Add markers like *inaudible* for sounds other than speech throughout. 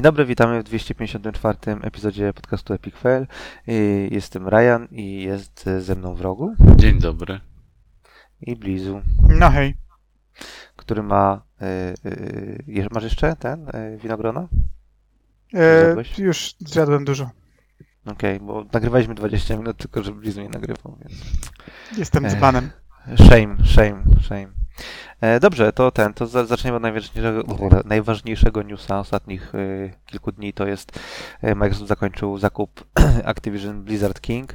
Dzień dobry, witamy w 254 epizodzie podcastu Epic Fail. Jestem Ryan i jest ze mną w rogu Dzień dobry. i Blizu, No hej. który ma... y, y, Masz jeszcze ten y, winogrona? E, już zjadłem dużo. Okej, bo nagrywaliśmy 20 minut, tylko że Blizu nie nagrywał, więc... Jestem dzbanem. Shame, shame, shame. E, Dobrze, to ten, to za- zaczniemy od najważniejszego, najważniejszego newsa ostatnich y, kilku dni, to jest y, Microsoft zakończył zakup *clears throat* Activision Blizzard King.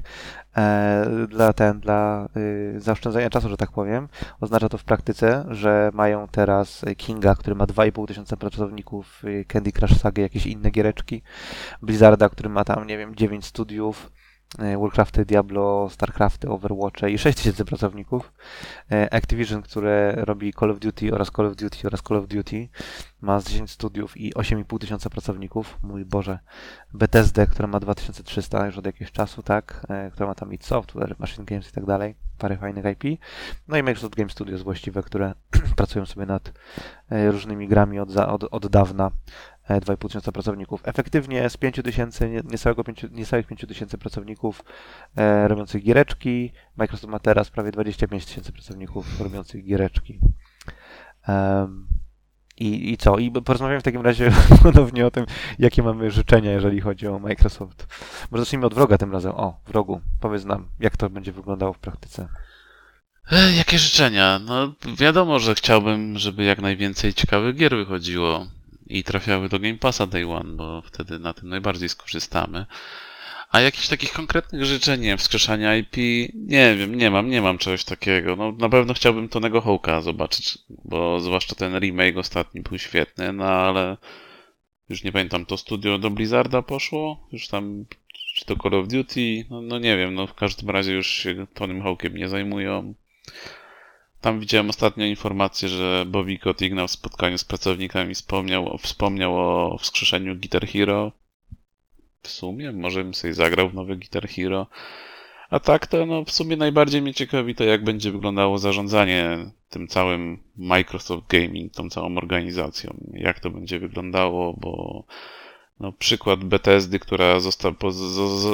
E, Dla ten, dla zaoszczędzania czasu, że tak powiem, oznacza to w praktyce, że mają teraz Kinga, który ma 2,5 tysiąca pracowników, Candy Crush Saga, jakieś inne giereczki, Blizzarda, który ma tam, nie wiem, 9 studiów, Warcrafty, Diablo, Starcrafty, Overwatche i 6 tysięcy pracowników. E, Activision, które robi Call of Duty oraz Call of Duty oraz Call of Duty, ma z 10 studiów i 8,5 tysiąca pracowników. Mój Boże. Bethesda, która ma 2300 już od jakiegoś czasu, tak? E, Która ma tam id Software, Machine Games i tak dalej. Parę fajnych IP. No i Microsoft Game Studios właściwe, które *clears throat* pracują sobie nad e, różnymi grami od, od, od dawna. E, 2,5 tysiąca pracowników. Efektywnie z 5 tysięcy, nie- niecałego 5, niecałych 5 tysięcy pracowników e, robiących giereczki. Microsoft ma teraz prawie 25 tysięcy pracowników robiących giereczki. Em, i, I co? I porozmawiamy w takim razie *laughs* ponownie o tym, jakie mamy życzenia, jeżeli chodzi o Microsoft. Może zacznijmy od wroga tym razem. O, wrogu. Powiedz nam, jak to będzie wyglądało w praktyce. E, jakie życzenia? No, wiadomo, że chciałbym, żeby jak najwięcej ciekawych gier wychodziło i trafiały do Game Passa Day One, bo wtedy na tym najbardziej skorzystamy. A jakichś takich konkretnych życzeń, nie wiem, wskrzeszania IP, nie wiem, nie mam, nie mam czegoś takiego. No, na pewno chciałbym Tonego Hawka zobaczyć, bo zwłaszcza ten remake ostatni był świetny, no ale już nie pamiętam, to studio do Blizzarda poszło? Już tam, czy to Call of Duty? No, no nie wiem, no w każdym razie już się Tonym Hawkiem nie zajmują. Tam widziałem ostatnio informację, że Bobby Kotick na spotkaniu z pracownikami wspomniał, wspomniał o wskrzeszeniu Guitar Hero. W sumie, może bym sobie zagrał w nowy Guitar Hero. A tak to, no w sumie najbardziej mnie ciekawi to, jak będzie wyglądało zarządzanie tym całym Microsoft Gaming, tą całą organizacją. Jak to będzie wyglądało, bo no, przykład Bethesdy, która zosta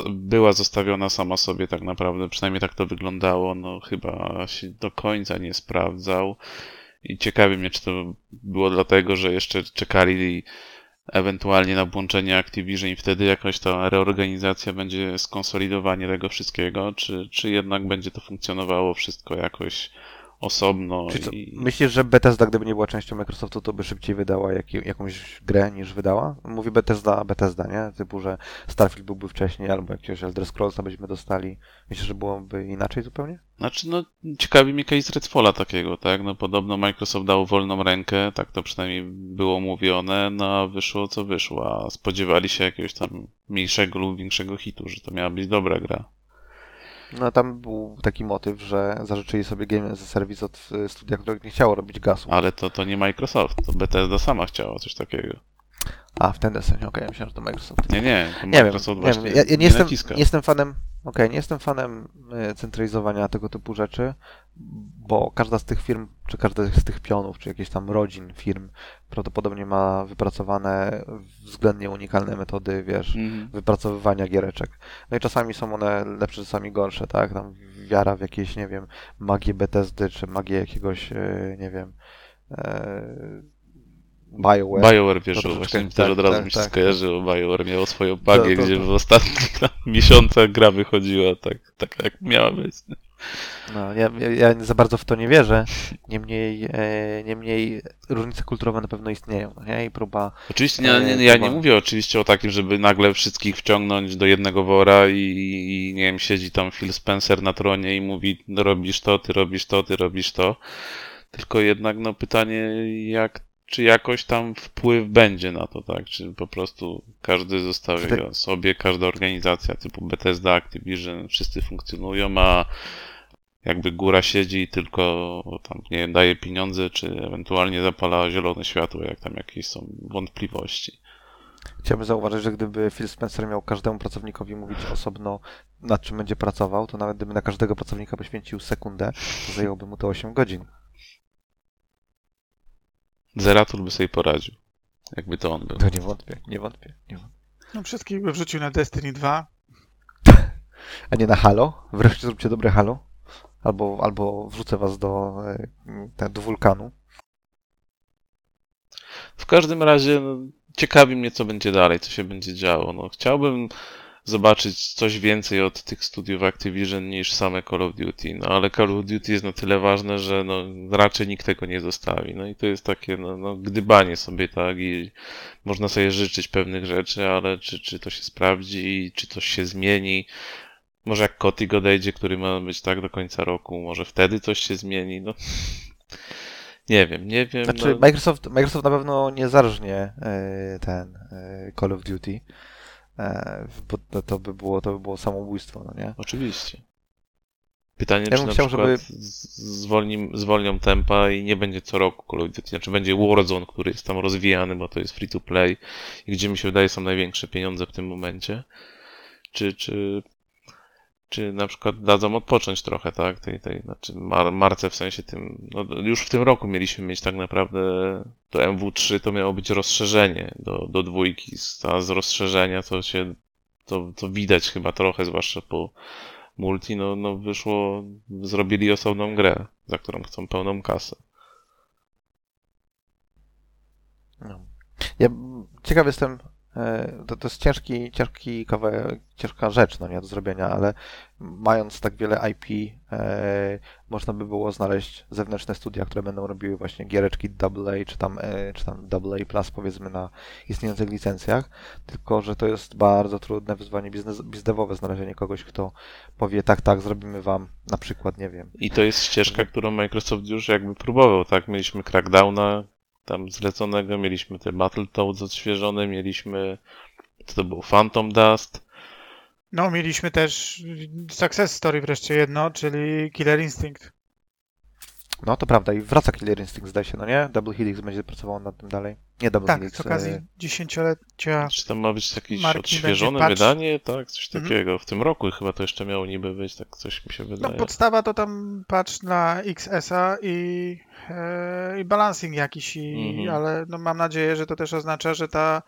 była zostawiona sama sobie tak naprawdę, przynajmniej tak to wyglądało, no chyba się do końca nie sprawdzał. I ciekawi mnie, czy to było dlatego, że jeszcze czekali ewentualnie na włączenie Activision i wtedy jakaś ta reorganizacja będzie skonsolidowanie tego wszystkiego, czy, czy jednak będzie to funkcjonowało wszystko jakoś osobno co, i... myślisz, że Bethesda, gdyby nie była częścią Microsoftu, to by szybciej wydała jak, jakąś grę niż wydała? Mówi Bethesda, Bethesda, nie? Typu, że Starfield byłby wcześniej, albo jakiegoś Elder Scrollsa byśmy dostali. Myślisz, że byłoby inaczej zupełnie? Znaczy, no, ciekawi mnie case Redfalla takiego, tak? No, podobno Microsoft dał wolną rękę, tak to przynajmniej było mówione, no, a wyszło co wyszło, a spodziewali się jakiegoś tam mniejszego lub większego hitu, że to miała być dobra gra. No tam był taki motyw, że zażyczyli sobie Game as a Service od y, studia, które nie chciało robić gasu. Ale to, to nie Microsoft, to Bethesda sama chciała coś takiego. A, w ten deseń, okej, myślałem, że to Microsoft. Nie, nie, to Nie wiem, Microsoft nie właśnie wiem. Ja, ja nie, nie jestem, nie jestem fanem, okej, nie jestem fanem y, centralizowania tego typu rzeczy, bo każda z tych firm, czy każda z tych pionów, czy jakieś tam rodzin firm prawdopodobnie ma wypracowane względnie unikalne metody, wiesz, Mhm. wypracowywania giereczek. No i czasami są one lepsze, czasami gorsze, tak? Tam wiara w jakieś, nie wiem, magię Bethesdy, czy magię jakiegoś, e, nie wiem, e, BioWare. BioWare wierzył, troszeczkę- właśnie tak, też od razu tak, mi się tak. skojarzyło. BioWare miało swoją magię, To- to- gdzie to- w ostatnich *laughs* tam miesiącach gra wychodziła tak, tak jak miała być. No, ja, ja, za bardzo w to nie wierzę. Niemniej, e, niemniej różnice kulturowe na pewno istnieją. No, nie? I próba. Oczywiście nie, nie, E, ja nie mówię oczywiście o takim, żeby nagle wszystkich wciągnąć do jednego wora i, i nie wiem, siedzi tam Phil Spencer na tronie i mówi no, robisz to, ty robisz to, ty robisz to. Tylko jednak no pytanie, jak, czy jakoś tam wpływ będzie na to, tak? Czy po prostu każdy zostawia Czy sobie, każda organizacja typu Bethesda, Activision, wszyscy funkcjonują, a jakby góra siedzi i tylko tam, nie wiem, daje pieniądze, czy ewentualnie zapala zielone światło, jak tam jakieś są wątpliwości. Chciałbym zauważyć, że gdyby Phil Spencer miał każdemu pracownikowi mówić osobno, nad czym będzie pracował, to nawet gdyby na każdego pracownika poświęcił sekundę, to zajęłoby mu to 8 godzin. Zeratul by sobie poradził. Jakby to on był. To nie wątpię, nie wątpię. Nie wątpię. No wszystkich by wrzucił na Destiny 2. A nie na Halo? Wreszcie zróbcie dobre Halo. Albo, albo wrzucę was do, e, do wulkanu. W każdym razie no, ciekawi mnie, co będzie dalej, co się będzie działo. No, chciałbym zobaczyć coś więcej od tych studiów Activision niż same Call of Duty. No ale Call of Duty jest na tyle ważne, że no, raczej nikt tego nie zostawi. No i to jest takie no, no, gdybanie sobie, tak? I można sobie życzyć pewnych rzeczy, ale czy, czy to się sprawdzi, czy coś się zmieni. Może jak Kotik odejdzie, który ma być tak do końca roku, może wtedy coś się zmieni. No, *laughs* nie wiem, nie wiem. Znaczy, no, Microsoft, Microsoft na pewno nie zarżnie e, ten e, Call of Duty, bo to- by było, to by było samobójstwo, no nie? Oczywiście. Pytanie, Ja czy na chciał, przykład żeby- zwolni, zwolnią tempa i nie będzie co roku Call of Duty. Znaczy będzie Warzone, który jest tam rozwijany, bo to jest free to play i gdzie mi się wydaje są największe pieniądze w tym momencie. Czy, czy, czy na przykład dadzą odpocząć trochę, tak? Tej, tej, znaczy mar, marce w sensie tym, no już w tym roku mieliśmy mieć tak naprawdę to MW3 to miało być rozszerzenie do, do dwójki, a z rozszerzenia to się, to, to widać chyba trochę, zwłaszcza po multi, no, no wyszło, zrobili osobną grę, za którą chcą pełną kasę. No. Ja ciekaw jestem, to, to jest ciężki, ciężki kawałek, ciężka rzecz, no nie, do zrobienia, ale mając tak wiele IP, e, można by było znaleźć zewnętrzne studia, które będą robiły właśnie giereczki AA, czy tam, e, czy tam AA+, plus, powiedzmy na istniejących licencjach, tylko, że to jest bardzo trudne wyzwanie biznes, biznewowe, znalezienie kogoś, kto powie, tak, tak, zrobimy wam, na przykład, nie wiem, I to jest ścieżka, którą Microsoft już jakby próbował, tak? Mieliśmy Crackdowna tam zleconego, mieliśmy te Battletoads odświeżone, mieliśmy, co to było, Phantom Dust, No, mieliśmy też success story wreszcie jedno, czyli Killer Instinct. No to prawda i wraca Killer Instinct zdaje się, no nie? Double Helix będzie pracował nad tym dalej. Nie Double Tak, Helix. z okazji e, dziesięciolecia. czy tam ma być jakieś Marki odświeżone wydanie, tak? Coś Mhm. takiego. W tym roku chyba to jeszcze miało niby być, tak coś mi się No, wydaje. podstawa to tam patch na XS-a i, e, i balancing jakiś, i, Mhm. ale no, mam nadzieję, że to też oznacza, że ta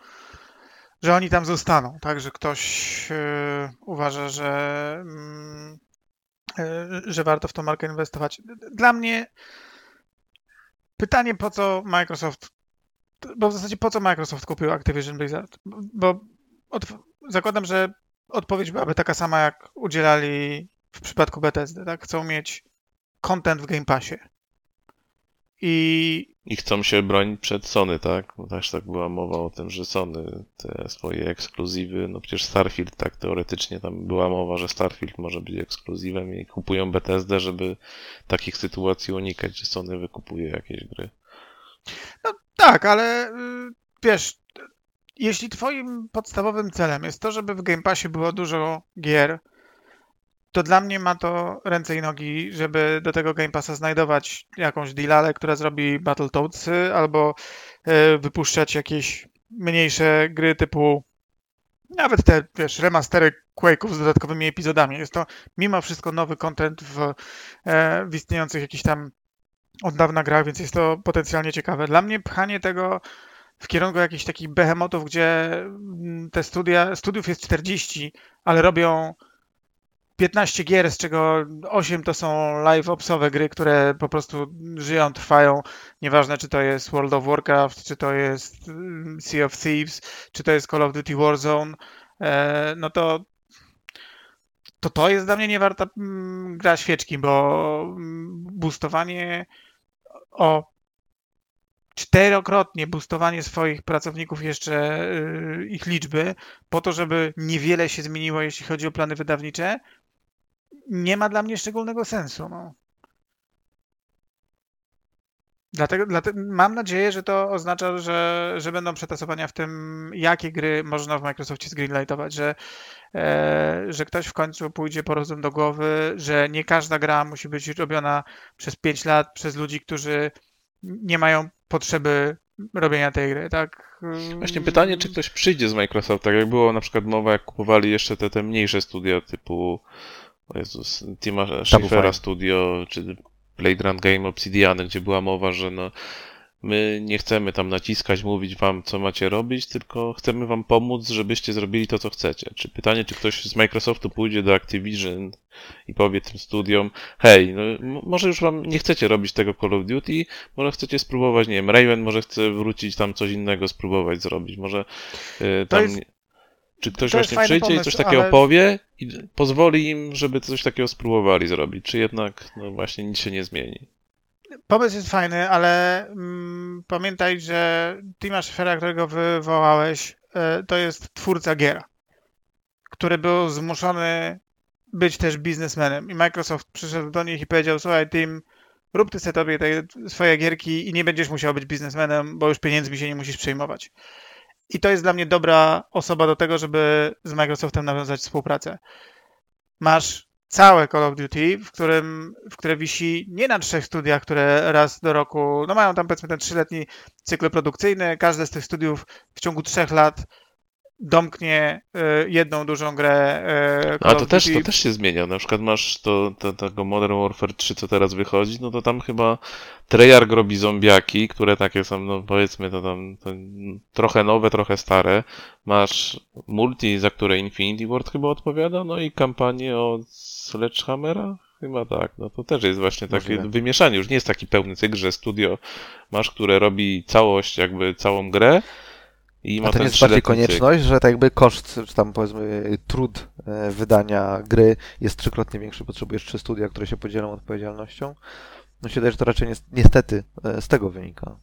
że oni tam zostaną, tak, że ktoś e, uważa, że, mm, że warto w tą markę inwestować. Dla mnie pytanie, po co Microsoft, bo w zasadzie po co Microsoft kupił Activision Blizzard? Bo od, zakładam, że odpowiedź byłaby taka sama, jak udzielali w przypadku Bethesdy, tak? Chcą mieć content w Game Passie. I I chcą się bronić przed Sony, tak? Bo też tak była mowa o tym, że Sony te swoje ekskluzywy, no przecież Starfield, tak teoretycznie tam była mowa, że Starfield może być ekskluzywem i kupują Bethesdę, żeby takich sytuacji unikać, że Sony wykupuje jakieś gry. tak, ale y, wiesz, jeśli twoim podstawowym celem jest to, żeby w Game Passie było dużo gier, to dla mnie ma to ręce i nogi, żeby do tego Game Passa znajdować jakąś dealalę, która zrobi Battletoadsy, albo y, wypuszczać jakieś mniejsze gry typu nawet te, wiesz, remastery Quake'ów z dodatkowymi epizodami. Jest to mimo wszystko nowy content w, e, w istniejących jakichś tam od dawna grach, więc jest to potencjalnie ciekawe. Dla mnie pchanie tego w kierunku jakichś takich behemotów, gdzie mm, te studia, studiów jest 40, ale robią 15 gier, z czego 8 to są live opsowe gry, które po prostu żyją, trwają. Nieważne, czy to jest World of Warcraft, czy to jest mm, Sea of Thieves, czy to jest Call of Duty Warzone, e, no to to to jest dla mnie nie warta mm, gra świeczki, bo mm, boostowanie o czterokrotnie boostowanie swoich pracowników jeszcze y, ich liczby po to, żeby niewiele się zmieniło, jeśli chodzi o plany wydawnicze, nie ma dla mnie szczególnego sensu. No. Dlatego, dlatego mam nadzieję, że to oznacza, że, że będą przetasowania w tym, jakie gry można w Microsoftie zgreenlightować, że, e, że ktoś w końcu pójdzie po rozum do głowy, że nie każda gra musi być robiona przez 5 lat przez ludzi, którzy nie mają potrzeby robienia tej gry, tak? Właśnie pytanie, czy ktoś przyjdzie z Microsoft, tak jak było na przykład mowa, jak kupowali jeszcze te, te mniejsze studia typu o Jezus, Tima Schaeffera. Studio, czy Blade Run Game Obsidiany, gdzie była mowa, że no my nie chcemy tam naciskać, mówić wam, co macie robić, tylko chcemy wam pomóc, żebyście zrobili to, co chcecie. Czy pytanie, czy ktoś z Microsoftu pójdzie do Activision i powie tym studiom, hej, no, może już wam nie chcecie robić tego Call of Duty, może chcecie spróbować, nie wiem, Raven może chce wrócić tam coś innego spróbować zrobić, może y, tam... jest- czy ktoś to właśnie przyjdzie i pomysł, coś takiego ale- powie i pozwoli im, żeby coś takiego spróbowali zrobić, czy jednak, no właśnie, nic się nie zmieni. Pomysł jest fajny, ale mm, pamiętaj, że Tima Schafera, którego wywołałeś, e, to jest twórca gier, który był zmuszony być też biznesmenem. I Microsoft przyszedł do nich i powiedział, słuchaj Tim, rób ty sobie te swoje gierki i nie będziesz musiał być biznesmenem, bo już pieniędzmi się nie musisz przejmować. I to jest dla mnie dobra osoba do tego, żeby z Microsoftem nawiązać współpracę. Masz całe Call of Duty, w którym, w które wisi nie na trzech studiach, które raz do roku, no mają tam powiedzmy ten trzyletni cykl produkcyjny, każde z tych studiów w ciągu trzech lat domknie e, jedną dużą grę e, A to też, to też się zmienia. Na przykład masz to, to, tego Modern Warfare 3, co teraz wychodzi, no to tam chyba Treyarch robi zombiaki, które takie są, no powiedzmy, to tam to trochę nowe, trochę stare. Masz multi, za które Infinity Ward chyba odpowiada, no i kampanię od Sledgehammera? Chyba tak, no to też jest właśnie takie Możliwe. wymieszanie. Już nie jest taki pełny cykl, że studio masz, które robi całość, jakby całą grę i ma A to nie jest bardziej konieczność, że tak jakby koszt, czy tam powiedzmy trud e, wydania gry jest trzykrotnie większy, potrzebujesz trzy studia, które się podzielą odpowiedzialnością. No się wydaje, że to raczej nie, niestety e, z tego wynika.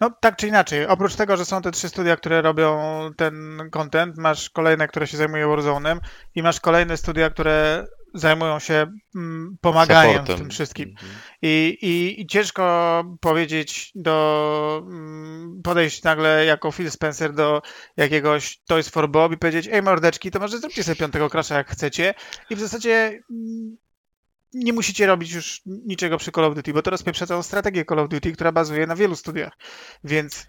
No tak czy inaczej, oprócz tego, że są te trzy studia, które robią ten content, masz kolejne, które się zajmują Warzone'em i masz kolejne studia, które zajmują się mm, pomaganiem w Supportem. tym wszystkim. Mhm. I, i, I ciężko powiedzieć do. mm, podejść nagle jako Phil Spencer do jakiegoś Toys for Bob i powiedzieć: Ej, mordeczki, to może zróbcie sobie piątego krasza jak chcecie. I w zasadzie mm, nie musicie robić już niczego przy Call of Duty, bo to rozpieprza całą strategię Call of Duty, która bazuje na wielu studiach. Więc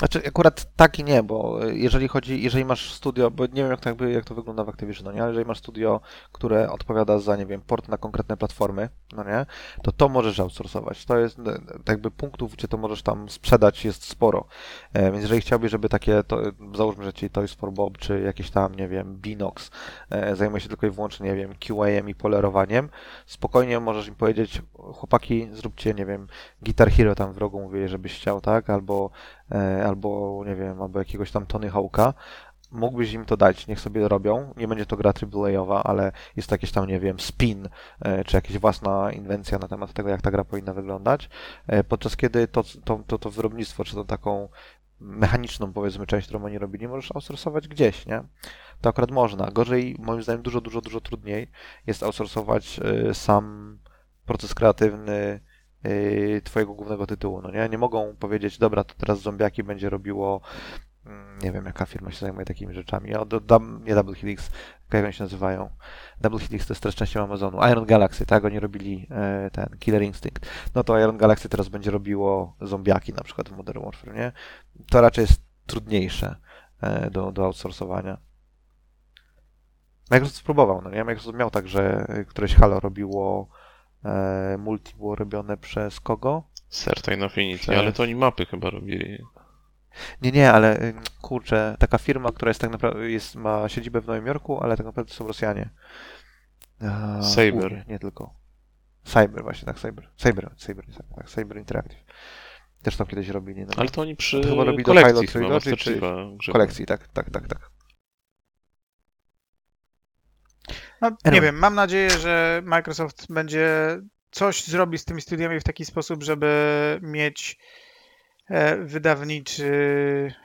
Znaczy akurat tak i nie, bo jeżeli chodzi, jeżeli masz studio, bo nie wiem jak to, jakby, jak to wygląda w Activision, no nie, ale jeżeli masz studio, które odpowiada za, nie wiem, port na konkretne platformy, no nie, to to możesz outsourcować. To jest, e, jakby punktów, gdzie to możesz tam sprzedać jest sporo. E, Więc jeżeli chciałbyś, żeby takie, to, załóżmy, że ci Toys for Bob, czy jakieś tam, nie wiem, Binox e, zajmuje się tylko i wyłącznie, nie wiem, QA-em i polerowaniem, spokojnie możesz im powiedzieć, chłopaki, zróbcie, nie wiem, Guitar Hero tam w rogu mówię, żebyś chciał, tak, albo albo nie wiem, albo jakiegoś tam Tony Hawk'a, mógłbyś im to dać, niech sobie robią. Nie będzie to gra AAA-owa, ale jest to jakiś tam, nie wiem, spin, e, czy jakaś własna inwencja na temat tego, jak ta gra powinna wyglądać. E, Podczas kiedy to, to, to, to wyrobnictwo, czy to taką mechaniczną, powiedzmy, część, którą oni robili, możesz outsourcować gdzieś, nie? To akurat można. Gorzej, moim zdaniem, dużo, dużo, dużo trudniej jest outsourcować e, sam proces kreatywny twojego głównego tytułu, no nie? Nie mogą powiedzieć, dobra, to teraz zombiaki będzie robiło, mm, nie wiem, jaka firma się zajmuje takimi rzeczami, ja dodam, nie Double Helix, jak oni się nazywają, Double Helix to jest też częścią Amazonu, Iron Galaxy, tak? Oni robili e, ten Killer Instinct, no to Iron Galaxy teraz będzie robiło zombiaki na przykład w Modern Warfare, nie? To raczej jest trudniejsze e, do, do outsourcowania. Microsoft spróbował, no nie? Microsoft miał tak, że któreś Halo robiło e, multi było robione przez kogo? Certain Affinity, Przez- ale to oni mapy chyba robili. Nie, nie, ale ym, kurczę, taka firma, która jest tak naprawdę, jest, ma siedzibę w Nowym Jorku, ale tak naprawdę są Rosjanie. E, Saber. Nie tylko. Cyber, właśnie, tak, Cyber. Cyber, Cyber, tak, Cyber Interactive. Też to kiedyś robili. No, Ale to oni przy To chyba robi do kolekcji Halo chyba, Trilogy, Master czy grzebią. kolekcji, tak, tak, tak, tak. No, nie wiem, mam nadzieję, że Microsoft będzie coś zrobi z tymi studiami w taki sposób, żeby mieć e, wydawniczy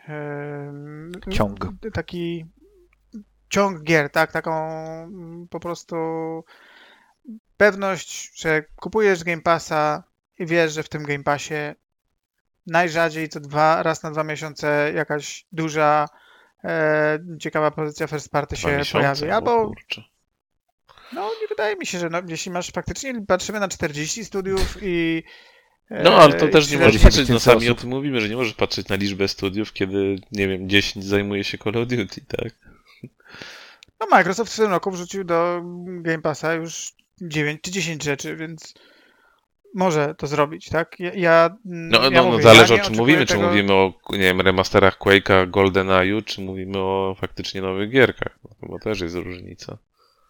e, Ciąg. Taki ciąg gier, tak? Taką po prostu pewność, że kupujesz Game Passa i wiesz, że w tym Game Passie najrzadziej co dwa, raz na dwa miesiące jakaś duża, e, ciekawa pozycja first party Dwa się miesiące? pojawi. O Albo kurczę. No, nie wydaje mi się, że no, jeśli masz faktycznie, patrzymy na 40 studiów i. e, No, ale to też nie możesz 40 patrzeć, no sami o osób. tym mówimy, że nie możesz patrzeć na liczbę studiów, kiedy, nie wiem, 10 zajmuje się Call of Duty, tak? No, Microsoft w tym roku wrzucił do Game Passa już 9 czy 10 rzeczy, więc może to zrobić, tak? Ja, ja, No, ja no, no mówię, zależy ja o czym mówimy, oczekuję czy tego- mówimy o, nie wiem, remasterach Quake'a, GoldenEye'u, czy mówimy o faktycznie nowych gierkach, no, bo też jest różnica.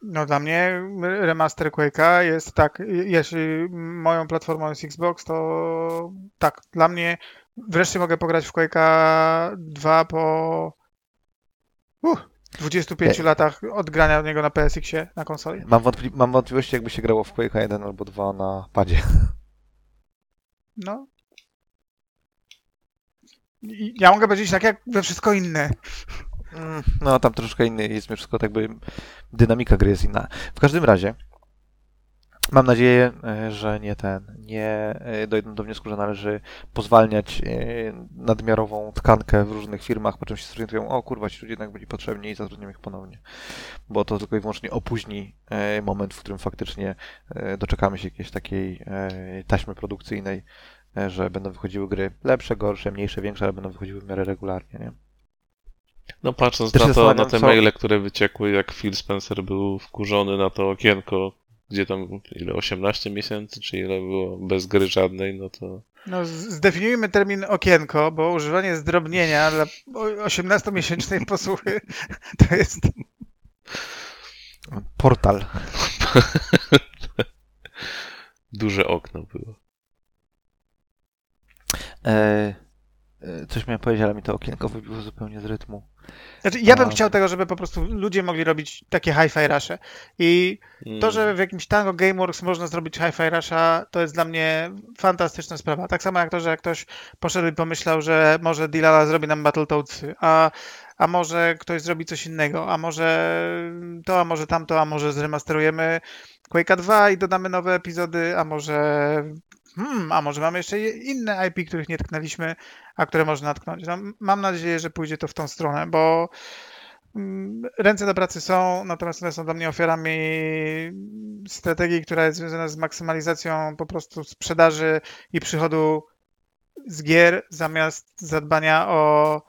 No dla mnie remaster Quake'a jest tak, jeśli moją platformą jest Xbox, to tak, dla mnie wreszcie mogę pograć w Quake'a 2 po uh, 25 Ej. latach od grania od niego na PSX-ie na konsoli. Mam, wątpli- mam wątpliwości, jakby się grało w Quake'a 1 albo 2 na padzie. No. Ja mogę powiedzieć tak jak we wszystko inne. Mm, No, tam troszkę inny jest mi wszystko, tak by dynamika gry jest inna. W każdym razie, mam nadzieję, e, że nie ten, nie e, dojdą do wniosku, że należy pozwalniać e, nadmiarową tkankę w różnych firmach, po czym się zorientują, o kurwa, ci ludzie jednak byli potrzebni i zatrudnią ich ponownie. Bo to tylko i wyłącznie opóźni moment, w którym faktycznie doczekamy się jakiejś takiej taśmy produkcyjnej, że będą wychodziły gry lepsze, gorsze, mniejsze, większe, ale będą wychodziły w miarę regularnie, nie? No patrząc Też na to, na te co- maile, które wyciekły, jak Phil Spencer był wkurzony na to okienko, gdzie tam ile 18 miesięcy, czy ile było bez gry żadnej, no to No, zdefiniujmy termin okienko, bo używanie zdrobnienia dla o- 18-miesięcznej *laughs* posłuchy *laughs* to jest Portal. *laughs* duże okno było. E, e, coś miałem powiedzieć, ale mi to okienko wybiło zupełnie z rytmu. Znaczy, ja bym A. chciał tego, żeby po prostu ludzie mogli robić takie hi-fi rusze. I to, że w jakimś Tango Gameworks można zrobić hi-fi rusha, to jest dla mnie fantastyczna sprawa. Tak samo jak to, że jak ktoś poszedł i pomyślał, że może Dilala zrobi nam Battletoadsy, a, a może ktoś zrobi coś innego, a może to, a może tamto, a może zremasterujemy Quake'a 2 i dodamy nowe epizody, a może hmm, a może mamy jeszcze inne IP, których nie tknęliśmy, a które można natknąć. No, mam nadzieję, że pójdzie to w tą stronę, bo mm, ręce do pracy są, natomiast one są dla mnie ofiarami strategii, która jest związana z maksymalizacją po prostu sprzedaży i przychodu z gier zamiast zadbania o,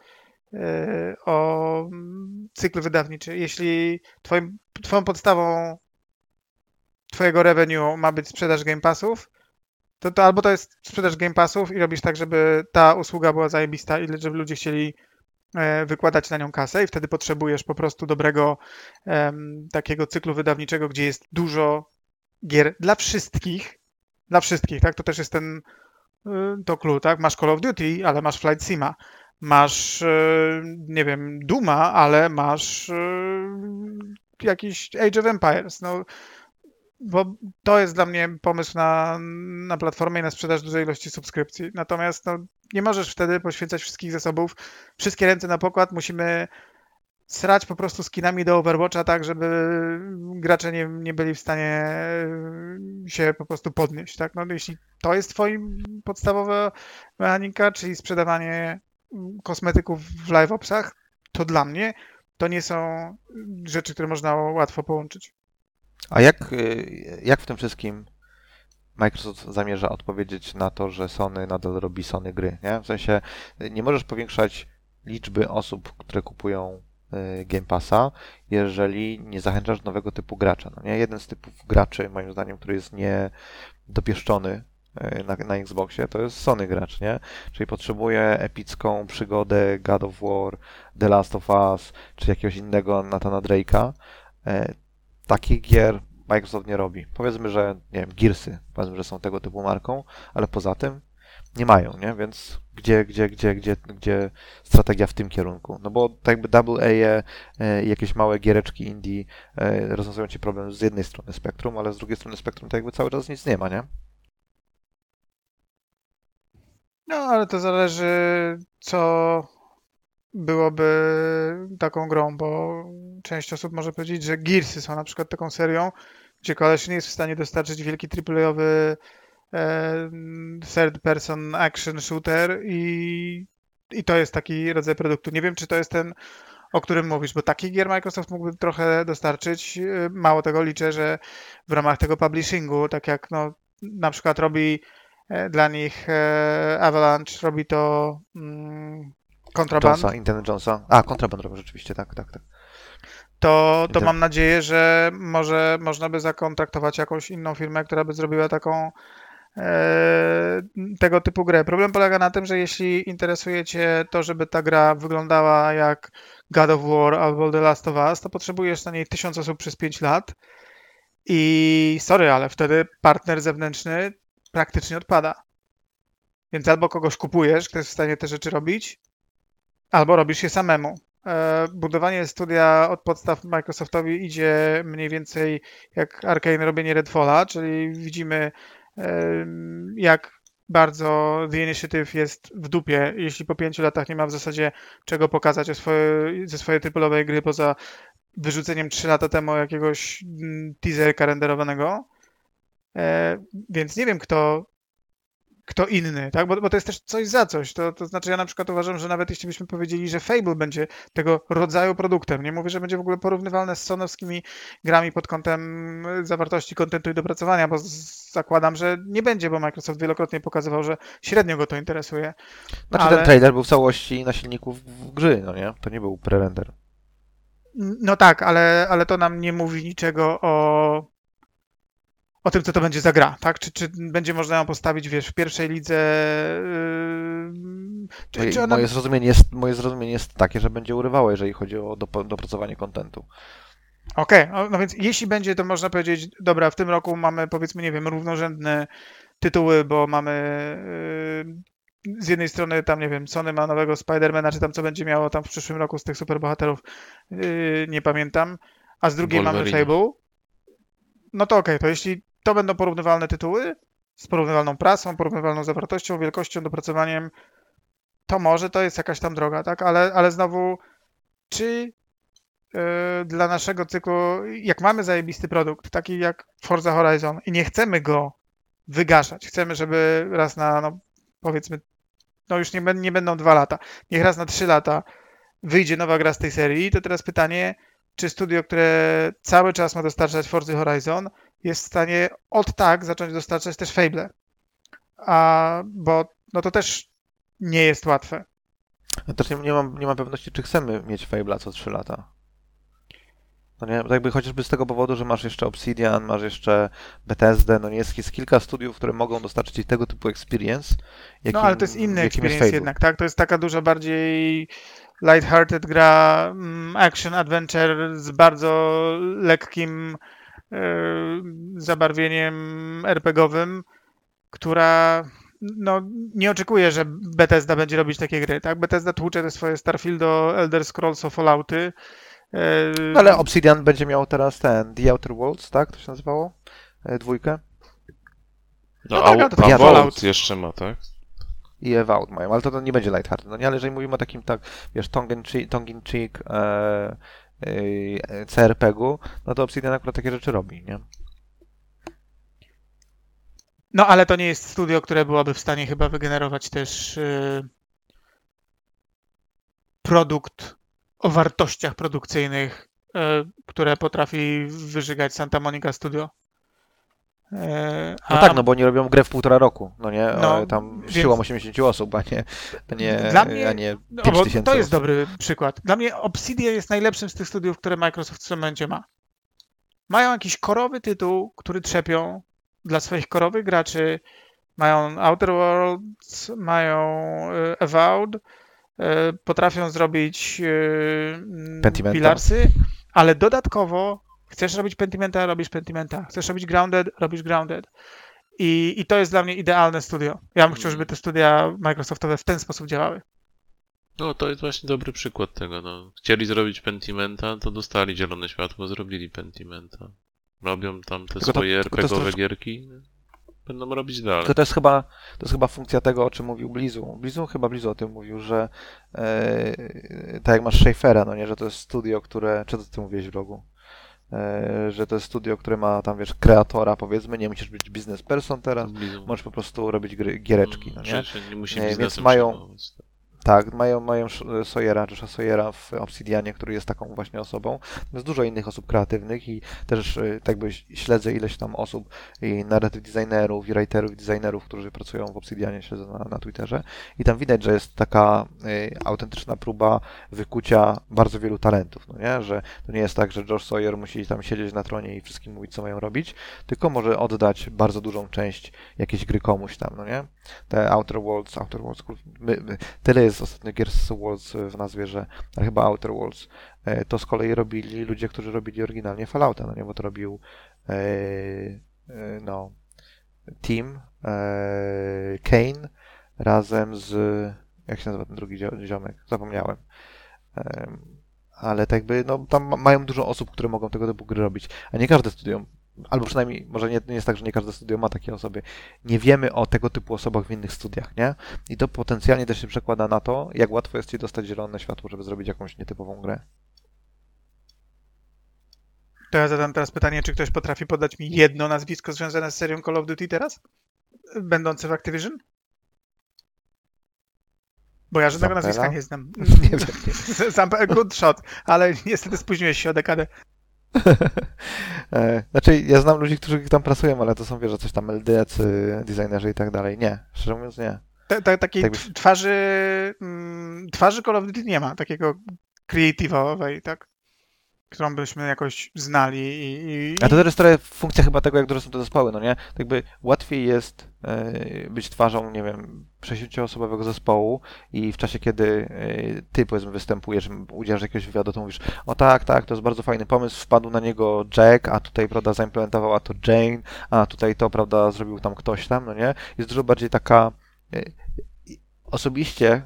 e, o mm, cykl wydawniczy. Jeśli twoim, twoją podstawą twojego revenue ma być sprzedaż Game Passów, to, to albo to jest sprzedaż Game Passów i robisz tak, żeby ta usługa była zajebista i żeby ludzie chcieli e, wykładać na nią kasę i wtedy potrzebujesz po prostu dobrego em, takiego cyklu wydawniczego, gdzie jest dużo gier dla wszystkich, dla wszystkich, tak? To też jest ten y, to clue, tak? Masz Call of Duty, ale masz Flight Sima. Masz, y, nie wiem, Duma, ale masz y, jakiś Age of Empires. No, bo to jest dla mnie pomysł na, na platformę i na sprzedaż dużej ilości subskrypcji. Natomiast no, nie możesz wtedy poświęcać wszystkich zasobów, wszystkie ręce na pokład, musimy srać po prostu skinami do Overwatcha tak, żeby gracze nie, nie byli w stanie e, się po prostu podnieść, tak? No jeśli to jest twoim podstawowa mechanika, czyli sprzedawanie kosmetyków w live opsach, to dla mnie to nie są rzeczy, które można łatwo połączyć. A jak, y, jak w tym wszystkim Microsoft zamierza odpowiedzieć na to, że Sony nadal robi Sony gry, nie? W sensie nie możesz powiększać liczby osób, które kupują y, Game Passa, jeżeli nie zachęcasz nowego typu gracza. No nie? Jeden z typów graczy, moim zdaniem, który jest niedopieszczony y, na, na Xboxie, to jest Sony gracz, nie? Czyli potrzebuje epicką przygodę God of War, The Last of Us, czy jakiegoś innego Nathana Drake'a. E, Takich gier Microsoft nie robi. Powiedzmy, że nie wiem, Gearsy, powiedzmy, że są tego typu marką, ale poza tym nie mają, nie? Więc gdzie, gdzie, gdzie, gdzie, gdzie strategia w tym kierunku? No bo tak jakby Double A e, i jakieś małe giereczki indie e, rozwiązują ci problem z jednej strony spektrum, ale z drugiej strony spektrum to jakby cały czas nic nie ma, nie? No, ale to zależy, co byłoby taką grą, bo część osób może powiedzieć, że Gearsy są na przykład taką serią, gdzie koleś nie jest w stanie dostarczyć wielki AAA-owy e, third person action shooter i, i to jest taki rodzaj produktu. Nie wiem, czy to jest ten, o którym mówisz, bo takich gier Microsoft mógłby trochę dostarczyć. E, Mało tego liczę, że w ramach tego publishingu, tak jak no, na przykład robi e, dla nich Avalanche, robi to Contraband, Jonesa, Indiana Jonesa. A, kontraband robią rzeczywiście, tak, tak, tak. to, to mam nadzieję, że może można by zakontraktować jakąś inną firmę, która by zrobiła taką e, tego typu grę. Problem polega na tym, że jeśli interesuje Cię to, żeby ta gra wyglądała jak God of War albo The Last of Us, to potrzebujesz na niej tysiąc osób przez 5 lat i sorry, ale wtedy partner zewnętrzny praktycznie odpada. Więc albo kogoś kupujesz, kto jest w stanie te rzeczy robić, albo robisz je samemu. E, Budowanie studia od podstaw Microsoftowi idzie mniej więcej jak Arkane robienie Redfalla, czyli widzimy jak bardzo The Initiative jest w dupie, jeśli po pięciu latach nie ma w zasadzie czego pokazać ze swojej tryplowej gry poza wyrzuceniem 3 lata temu jakiegoś mm, teaserka renderowanego. E, więc nie wiem, kto, kto inny, tak? Bo, bo to jest też coś za coś. To, to znaczy, ja na przykład uważam, że nawet jeśli byśmy powiedzieli, że Fable będzie tego rodzaju produktem, nie mówię, że będzie w ogóle porównywalne z sonowskimi grami pod kątem zawartości kontentu i dopracowania, bo zakładam, że nie będzie, bo Microsoft wielokrotnie pokazywał, że średnio go to interesuje. Znaczy Ale- ten trailer był w całości na silniku w- w gry, no nie? To nie był pre-render. No tak, ale, ale to nam nie mówi niczego o, o tym, co to będzie za gra, tak? Czy, czy będzie można ją postawić, wiesz, w pierwszej lidze? Yy, czy, Moje, czy ona... moje, zrozumienie jest, moje zrozumienie jest takie, że będzie urywało, jeżeli chodzi o dop- dopracowanie kontentu. Okej, no- no więc jeśli będzie, to można powiedzieć, dobra, w tym roku mamy, powiedzmy, nie wiem, równorzędne tytuły, bo mamy yy, z jednej strony tam, nie wiem, Sony ma nowego Spidermana, czy tam co będzie miało tam w przyszłym roku z tych superbohaterów, yy, nie pamiętam, a z drugiej mamy Wolverine. Fable, no to okej, to jeśli to będą porównywalne tytuły, z porównywalną prasą, porównywalną zawartością, wielkością, dopracowaniem, to może to jest jakaś tam droga, tak? Ale, ale znowu, czy yy, dla naszego cyklu, jak mamy zajebisty produkt, taki jak Forza Horizon i nie chcemy go wygaszać, chcemy, żeby raz na, no powiedzmy, no już nie, nie będą dwa lata, niech raz na trzy lata wyjdzie nowa gra z tej serii, to teraz pytanie, czy studio, które cały czas ma dostarczać Forza Horizon, jest w stanie od tak zacząć dostarczać też Fable. A, bo no to też nie jest łatwe. Ja też nie, nie, mam, nie mam pewności, czy chcemy mieć Fable'a co 3 lata. No nie, jakby chociażby z tego powodu, że masz jeszcze Obsidian, masz jeszcze Bethesdę, no jest, jest kilka studiów, które mogą dostarczyć ci tego typu experience. Jakim, no ale to jest inny experience Fable. jednak, tak? To jest taka dużo bardziej light-hearted gra, mm, action adventure z bardzo lekkim zabarwieniem RPGowym, która no, nie oczekuje, że Bethesda będzie robić takie gry, tak? Bethesda tłucze te swoje Starfieldo, Elder Scrolls, Fallouty. e, No ale Obsidian będzie miał teraz ten The Outer Worlds, tak? To się nazywało? E, Dwójkę. No, No a, tak, a ja Vault Fallout. jeszcze ma, tak? I Evout mają, ale to, to nie będzie lighthearted, no nie? Ale jeżeli mówimy o takim, tak, wiesz, tongue in cheek, tongue in cheek e, e, CRPG-u, no to Obsidian akurat takie rzeczy robi, nie? No ale to nie jest studio, które byłoby w stanie chyba wygenerować też y, produkt o wartościach produkcyjnych, y, które potrafi wyżygać Santa Monica Studio. Y, No a tak, no bo oni robią grę w półtora roku, no nie? No, E, tam więc- siłą 80 osób, a nie, a nie, Dla mnie- a nie no, 5 bo tysięcy to jest osób. dobry przykład. Dla mnie Obsidian jest najlepszym z tych studiów, które Microsoft w tym momencie ma. Mają jakiś korowy tytuł, który trzepią dla swoich korowych graczy. Mają Outer Worlds, mają Avowed, y, potrafią zrobić y, mm, Pentimenta. Pilarsy, ale dodatkowo chcesz robić Pentimenta, robisz Pentimenta. Chcesz robić Grounded, robisz Grounded. I, I to jest dla mnie idealne studio. Ja bym chciał, żeby te studia Microsoftowe w ten sposób działały. No to jest właśnie dobry przykład tego. No. Chcieli zrobić Pentimenta, to dostali zielone światło, zrobili Pentimenta. Robią tam te Tylko swoje to RPGowe troszkę- gierki. Będą robić dalej. Tylko to jest chyba, to jest chyba funkcja tego, o czym mówił Blizu. Blizu chyba Blizu o tym mówił, że e, tak jak masz Schaeffera, no nie, że to jest studio, które, czy to ty mówiłeś w rogu? E, że to jest studio, które ma tam, wiesz, kreatora, powiedzmy, nie musisz być biznes person teraz, możesz po prostu robić gry, giereczki, no nie? Że się nie musi Nie, więc mają-. Tak, mają, mają Sawyera, Josha Sawyera w Obsidianie, który jest taką właśnie osobą. Jest dużo innych osób kreatywnych i też y, tak by śledzę ileś tam osób i narrative designerów, i writerów, i designerów, którzy pracują w Obsidianie, śledzę na, na Twitterze. I tam widać, że jest taka y, autentyczna próba wykucia bardzo wielu talentów, no nie? Że to nie jest tak, że Josh Sawyer musi tam siedzieć na tronie i wszystkim mówić, co mają robić, tylko może oddać bardzo dużą część jakiejś gry komuś tam, no nie? Te Outer Worlds, Outer Worlds, my, my, tyle jest ostatnio gier z Worlds w nazwie, że ale chyba Outer Worlds, e, to z kolei robili ludzie, którzy robili oryginalnie Fallouta, no nie? Bo to robił e, e, no Team, e, Kane razem z jak się nazywa ten drugi zio- ziomek? Zapomniałem. Em, ale tak jakby, no tam ma- mają dużo osób, które mogą tego typu gry robić, a nie każde studio, albo przynajmniej, może nie, nie jest tak, że nie każde studio ma takie osoby. Nie wiemy o tego typu osobach w innych studiach, nie? I to potencjalnie też się przekłada na to, jak łatwo jest ci dostać zielone światło, żeby zrobić jakąś nietypową grę. To ja zadam teraz pytanie, czy ktoś potrafi podać mi jedno nazwisko związane z serią Call of Duty teraz? Będące w Activision? Bo ja żadnego Zampera? nazwiska nie znam. *laughs* Nie wiem. *laughs* Good shot, ale niestety spóźniłeś się o dekadę. *laughs* E, znaczy, ja znam ludzi, którzy tam pracują, ale to są, wiesz, że coś tam LDC, designerzy i tak dalej. Nie, szczerze mówiąc nie. Ta, ta, takiej Tak twarzy, mm, twarzy Call of Duty nie ma, takiego creative'owej, tak? Którą byśmy jakoś znali i... i A to też jest trochę funkcja chyba tego, jak duże są te zespoły, no nie? Tak jakby łatwiej jest e, być twarzą, nie wiem, sześcioosobowego zespołu i w czasie, kiedy e, ty, powiedzmy, występujesz, udzielasz jakiegoś wywiadu, to mówisz, o tak, tak, to jest bardzo fajny pomysł, wpadł na niego Jack, a tutaj, prawda, zaimplementowała to Jane, a tutaj to, prawda, zrobił tam ktoś tam, no nie? Jest dużo bardziej taka... e, Osobiście,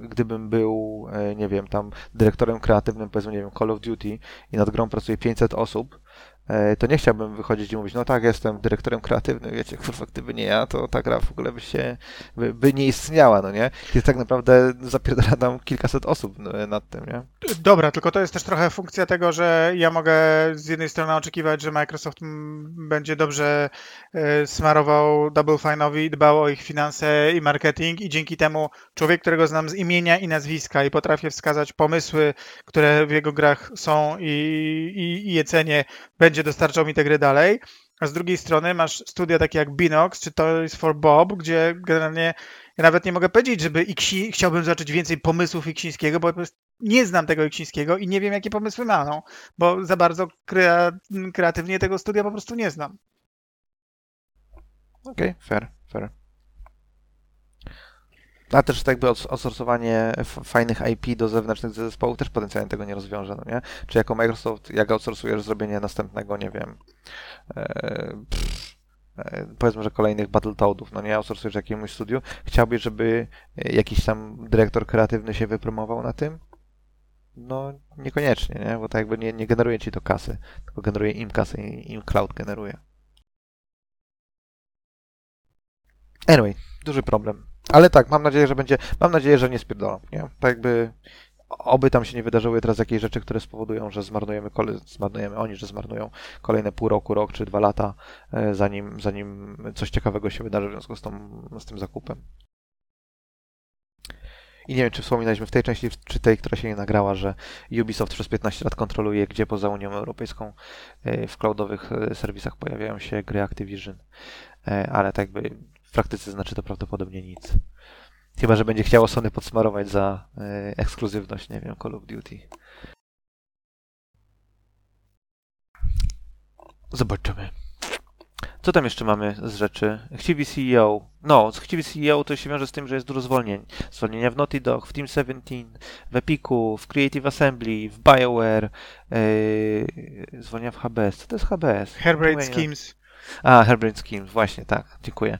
gdybym był, e, nie wiem, tam dyrektorem kreatywnym, powiedzmy, nie wiem, Call of Duty i nad grą pracuje 500 osób, to nie chciałbym wychodzić i mówić, no tak, jestem dyrektorem kreatywnym, wiecie, kurwa, gdyby nie ja, to ta gra w ogóle by się, by, by nie istniała, no nie? Jest tak naprawdę zapierdala tam kilkaset osób no, nad tym, nie? Dobra, tylko to jest też trochę funkcja tego, że ja mogę z jednej strony oczekiwać, że Microsoft będzie dobrze e, smarował Double Fine'owi, dbał o ich finanse i marketing i dzięki temu człowiek, którego znam z imienia i nazwiska i potrafię wskazać pomysły, które w jego grach są i, i, i je cenię, będzie dostarczał mi te gry dalej. A z drugiej strony masz studia takie jak Binox czy Toys for Bob, gdzie generalnie ja nawet nie mogę powiedzieć, żeby Iksi, chciałbym zobaczyć więcej pomysłów Iksińskiego, bo nie znam tego Iksińskiego i nie wiem, jakie pomysły ma, no, bo za bardzo krea, kreatywnie tego studia po prostu nie znam. Okej, fair, fair. A też tak jakby outs- outsourcowanie fajnych IP do zewnętrznych zespołów też potencjalnie tego nie rozwiąże, no nie? Czy jako Microsoft, jak outsourcujesz zrobienie następnego, nie wiem, e, pff, e, powiedzmy, że kolejnych Battletoadów, no nie? Outsourcujesz jakiemuś studiu, chciałbyś, żeby e, jakiś tam dyrektor kreatywny się wypromował na tym? No, niekoniecznie, nie? Bo tak jakby nie, nie generuje ci to kasy, tylko generuje im kasę i im cloud generuje. Anyway, duży problem. Ale tak, mam nadzieję, że będzie. Mam nadzieję, że nie spierdolą, nie? Tak jakby. Oby tam się nie wydarzyły teraz jakieś rzeczy, które spowodują, że zmarnujemy, kole... zmarnujemy oni, że zmarnują kolejne pół roku, rok czy dwa lata, e, zanim, zanim coś ciekawego się wydarzy w związku z, tą, z tym zakupem. I nie wiem, czy wspominaliśmy w tej części, czy tej, która się nie nagrała, że Ubisoft przez 15 lat kontroluje, gdzie poza Unią Europejską e, w cloudowych e, serwisach pojawiają się gry Activision. Ale tak w praktyce znaczy to prawdopodobnie nic. Chyba, że będzie chciało Sony podsmarować za e, ekskluzywność, nie wiem, Call of Duty. Zobaczymy. Co tam jeszcze mamy z rzeczy? Chciwy CEO. No, z chciwy CEO to się wiąże z tym, że jest dużo zwolnień. Zwolnienia w Naughty Dog, w Team 17, w Epiku, w Creative Assembly, w BioWare, yy, zwolnienia w HBS. Co to jest HBS? Nie- Schemes. A, Hairbrain Schemes, właśnie, tak, dziękuję.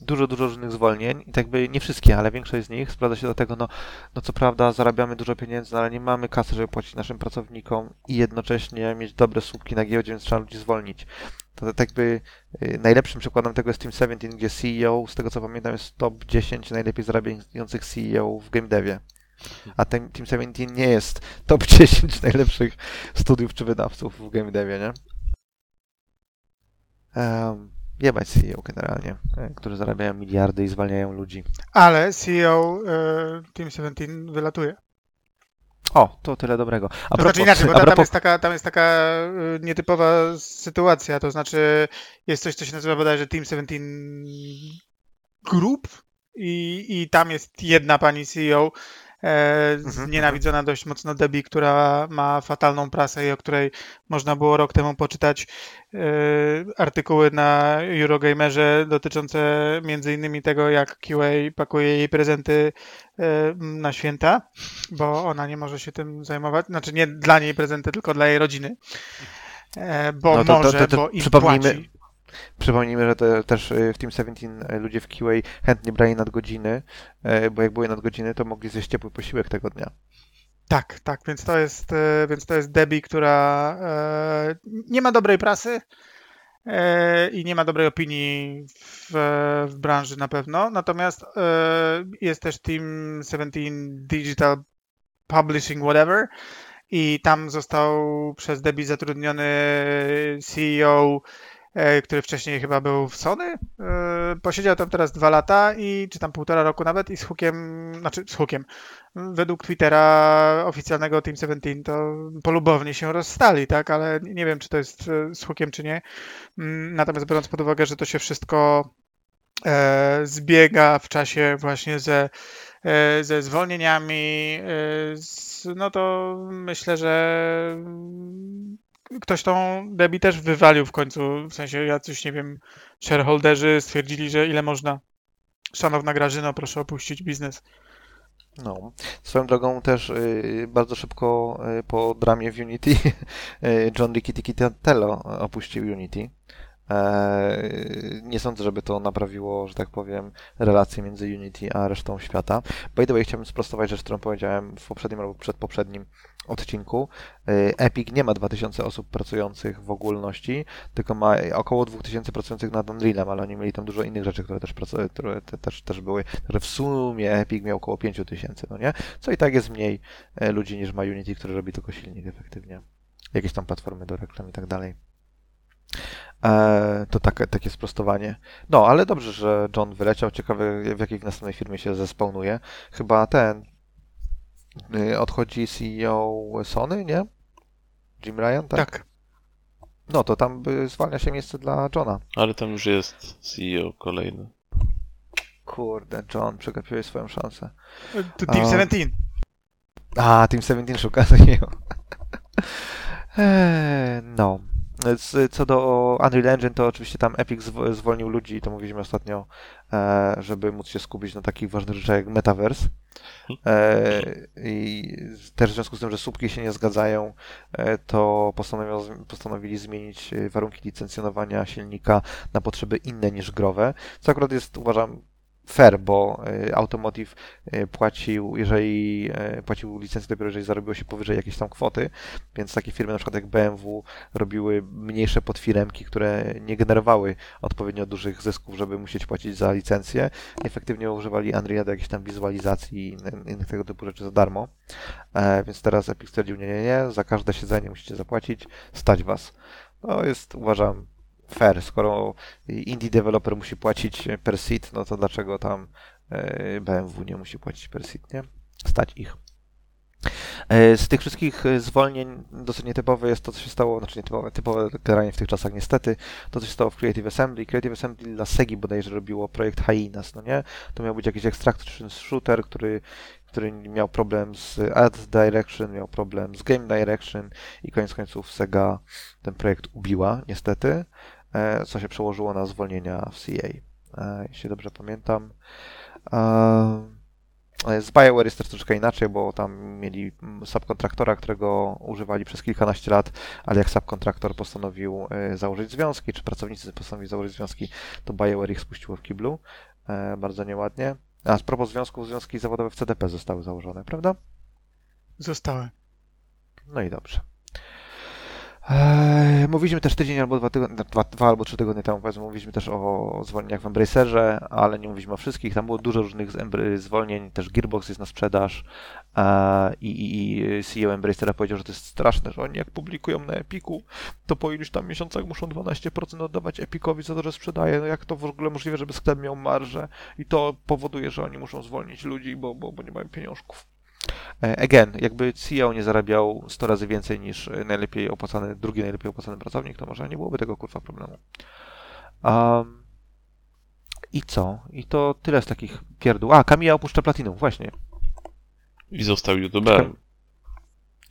Dużo, dużo różnych zwolnień i tak by nie wszystkie, ale większość z nich sprowadza się do tego, no, no co prawda zarabiamy dużo pieniędzy, no, ale nie mamy kasy, żeby płacić naszym pracownikom i jednocześnie mieć dobre słupki na giełdzie, więc trzeba ludzi zwolnić. To tak by y, najlepszym przykładem tego jest Team 17, gdzie CEO, z tego co pamiętam, jest top 10 najlepiej zarabiających CEO w game devie. A ten Team 17 nie jest top *laughs* 10 najlepszych studiów czy wydawców w game devie, nie? Jebać CEO generalnie, e, którzy zarabiają miliardy i zwalniają ludzi. Ale CEO e, Team 17 wylatuje. O, to tyle dobrego. A To znaczy inaczej, bo a ta, tam, propos, jest taka, tam jest taka y, nietypowa sytuacja, to znaczy jest coś, co się nazywa bodajże Team 17 Group i, i tam jest jedna pani CEO, e, znienawidzona dość mocno Debbie, która ma fatalną prasę i o której można było rok temu poczytać e, artykuły na Eurogamerze dotyczące między innymi tego, jak QA pakuje jej prezenty e, na święta, bo ona nie może się tym zajmować. Znaczy nie dla niej prezenty, tylko dla jej rodziny. E, Bo No to- to- może, to- to bo im przypomnijmy- płaci. Przypomnijmy, że te, też e, w Team 17 e, ludzie w QA chętnie brali nadgodziny, e, bo jak były nadgodziny, to mogli zjeść ciepły posiłek tego dnia. Tak, tak, więc to jest, więc to jest Debbie, która nie ma dobrej prasy i nie ma dobrej opinii w, w branży na pewno. Natomiast jest też Team 17 Digital Publishing Whatever i tam został przez Debbie zatrudniony CEO, który wcześniej chyba był w Sony. E, Posiedział tam teraz dwa lata i czy tam półtora roku nawet i z hukiem, znaczy z hukiem, według Twittera oficjalnego Team 17 to polubownie się rozstali, tak, ale nie wiem, czy to jest e, z hukiem, czy nie. Mm, Natomiast biorąc pod uwagę, że to się wszystko e, zbiega w czasie właśnie ze, e, ze zwolnieniami, e, no to myślę, że ktoś tą Debbie też wywalił w końcu, w sensie jacyś, nie wiem, shareholderzy stwierdzili, że ile można. Szanowna Grażyno, proszę opuścić biznes. No. Swoją drogą też y, bardzo szybko y, po dramie w Unity *laughs* y, John Riccittitello opuścił Unity. E, nie sądzę, żeby to naprawiło, że tak powiem, relacje między Unity a resztą świata. By the way, chciałbym sprostować rzecz, którą powiedziałem w poprzednim albo przedpoprzednim odcinku. E, Epic nie ma 2000 osób pracujących w ogólności, tylko ma około 2000 pracujących nad Unrealem, ale oni mieli tam dużo innych rzeczy, które też, pracu- które te, też, też były, że w sumie Epic miał około 5000, no nie? Co i tak jest mniej e, ludzi niż ma Unity, który robi tylko silnik efektywnie. Jakieś tam platformy do reklam i tak dalej. E, to takie, takie sprostowanie. No, ale dobrze, że John wyleciał. Ciekawy, w jakiej następnej firmie się zespełnuje. Chyba ten y, odchodzi CEO Sony, nie? Jim Ryan, tak? Tak. No to tam y, zwalnia się miejsce dla Johna. Ale tam już jest CEO kolejny. Kurde, John, przegapiłeś swoją szansę. To Team A. 17. A, Team 17 szuka *laughs* takiego. Eee, No. Co do Unreal Engine, to oczywiście tam Epic zwo- zwolnił ludzi, to mówiliśmy ostatnio, e, żeby móc się skupić na takich ważnych rzeczach jak Metaverse. E, I też w związku z tym, że słupki się nie zgadzają, e, to postanowili zmienić warunki licencjonowania silnika na potrzeby inne niż growe, co akurat jest, uważam, fair, bo e, Automotive e, płacił, jeżeli e, płacił licencję dopiero jeżeli zarobiło się powyżej jakiejś tam kwoty, więc takie firmy na przykład jak BMW robiły mniejsze podfiremki, które nie generowały odpowiednio dużych zysków, żeby musieć płacić za licencję. Efektywnie używali Unreal do jakiejś tam wizualizacji i innych- tego typu rzeczy za darmo. Więc teraz Epic stwierdził, nie, nie, nie, za każde siedzenie musicie zapłacić, stać was. To jest, uważam, fair. Skoro indie developer musi płacić per seat, no to dlaczego tam e, BMW nie musi płacić per seat, nie? Stać ich. E, Z tych wszystkich e, zwolnień dosyć nietypowe jest to, co się stało, znaczy nietypowe, typowe generalnie w tych czasach niestety, to co się stało w Creative Assembly. Creative Assembly dla Segi bodajże robiło projekt Hyenas, no nie? To miał być jakiś extraction shooter, który, który miał problem z Art Direction, miał problem z Game Direction i koniec końców Sega ten projekt ubiła, niestety, co się przełożyło na zwolnienia w CA, e, jeśli dobrze pamiętam. E, z BioWare jest też troszeczkę inaczej, bo tam mieli mm, subkontraktora, którego używali przez kilkanaście lat, ale jak subkontraktor postanowił e, założyć związki, czy pracownicy postanowili założyć związki, to BioWare ich spuściło w kiblu. E, Bardzo nieładnie. A z propos związków, związki zawodowe w CDP zostały założone, prawda? Zostały. No i dobrze. Eee, Mówiliśmy też tydzień albo dwa, tygodnie, dwa, dwa albo trzy tygodnie temu, powiedzmy, mówiliśmy też o zwolnieniach w Embracerze, ale nie mówiliśmy o wszystkich. Tam było dużo różnych zwolnień, też Gearbox jest na sprzedaż e, i, i, i CEO Embracera powiedział, że to jest straszne, że oni jak publikują na Epiku, to po iluś tam miesiącach muszą 12% oddawać Epicowi za to, że sprzedaje. No jak to w ogóle możliwe, żeby sklep miał marżę i to powoduje, że oni muszą zwolnić ludzi, bo, bo, bo nie mają pieniążków. E, Again, jakby CEO nie zarabiał 100 razy więcej niż najlepiej opłacany, drugi najlepiej opłacany pracownik, to może nie byłoby tego kurwa problemu. Um, I co? I to tyle z takich pierdół. A, Kamila opuszcza Platinum, właśnie. I został youtuberem.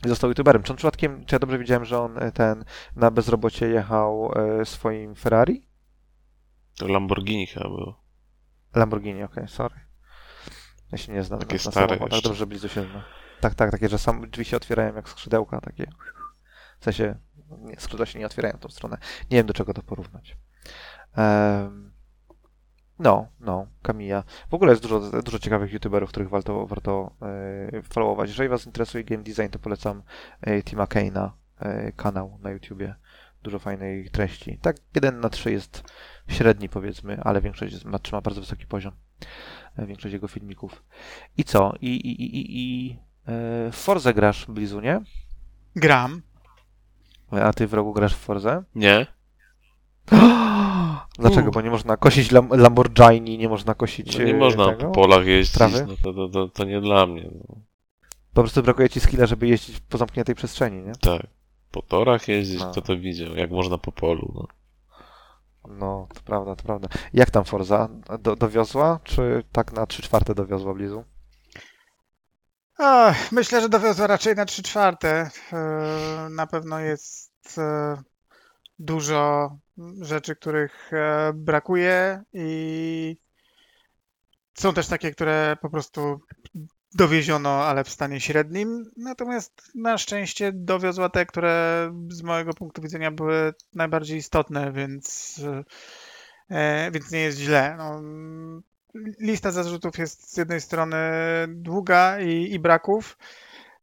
Został youtuberem. Czy on przypadkiem, czy ja dobrze widziałem, że on e, ten na bezrobocie jechał e, swoim Ferrari? To Lamborghini chyba było. Lamborghini, okej, sorry. Ja się nie znam Takie na, na stare samochodach, jeszcze. dobrze blizu się zna. Tak, tak, takie, że sam drzwi się otwierają jak skrzydełka, takie. W sensie, nie, skrzydła się nie otwierają w tą stronę. Nie wiem, do czego to porównać. Em, no, no, Kamija. W ogóle jest dużo, dużo ciekawych youtuberów, których warto, warto e, followować. Jeżeli was interesuje game design, to polecam e, Tima Kane'a, e, kanał na YouTubie. Dużo fajnej treści. Tak, jeden na trzy jest średni, powiedzmy, ale większość jest, ma, trzyma bardzo wysoki poziom. E, większość jego filmików. I co? I, i, i, i, i e, w Forze grasz, Blizu, nie? Gram. A ty w rogu grasz w Forze? Nie? *gasps* Dlaczego? Bo nie można kosić lam Lamborghini, nie można kosić No nie e, można tego? po polach jeździć, no to, to, to, to nie dla mnie. No. Po prostu brakuje ci skilla, żeby jeździć po zamkniętej przestrzeni, nie? Tak. Po torach jeździć, No. kto to widział, jak można po polu. No. No, to prawda, to prawda. Jak tam Forza? Do, dowiozła? Czy tak na 3 czwarte dowiozła Blizu? Myślę, że dowiozła raczej na 3 czwarte. E, Na pewno jest e, dużo rzeczy, których e, brakuje i są też takie, które po prostu dowieziono, ale w stanie średnim. Natomiast na szczęście dowiozła te, które z mojego punktu widzenia były najbardziej istotne, więc, e, więc nie jest źle. No, lista zarzutów jest z jednej strony długa i, i braków.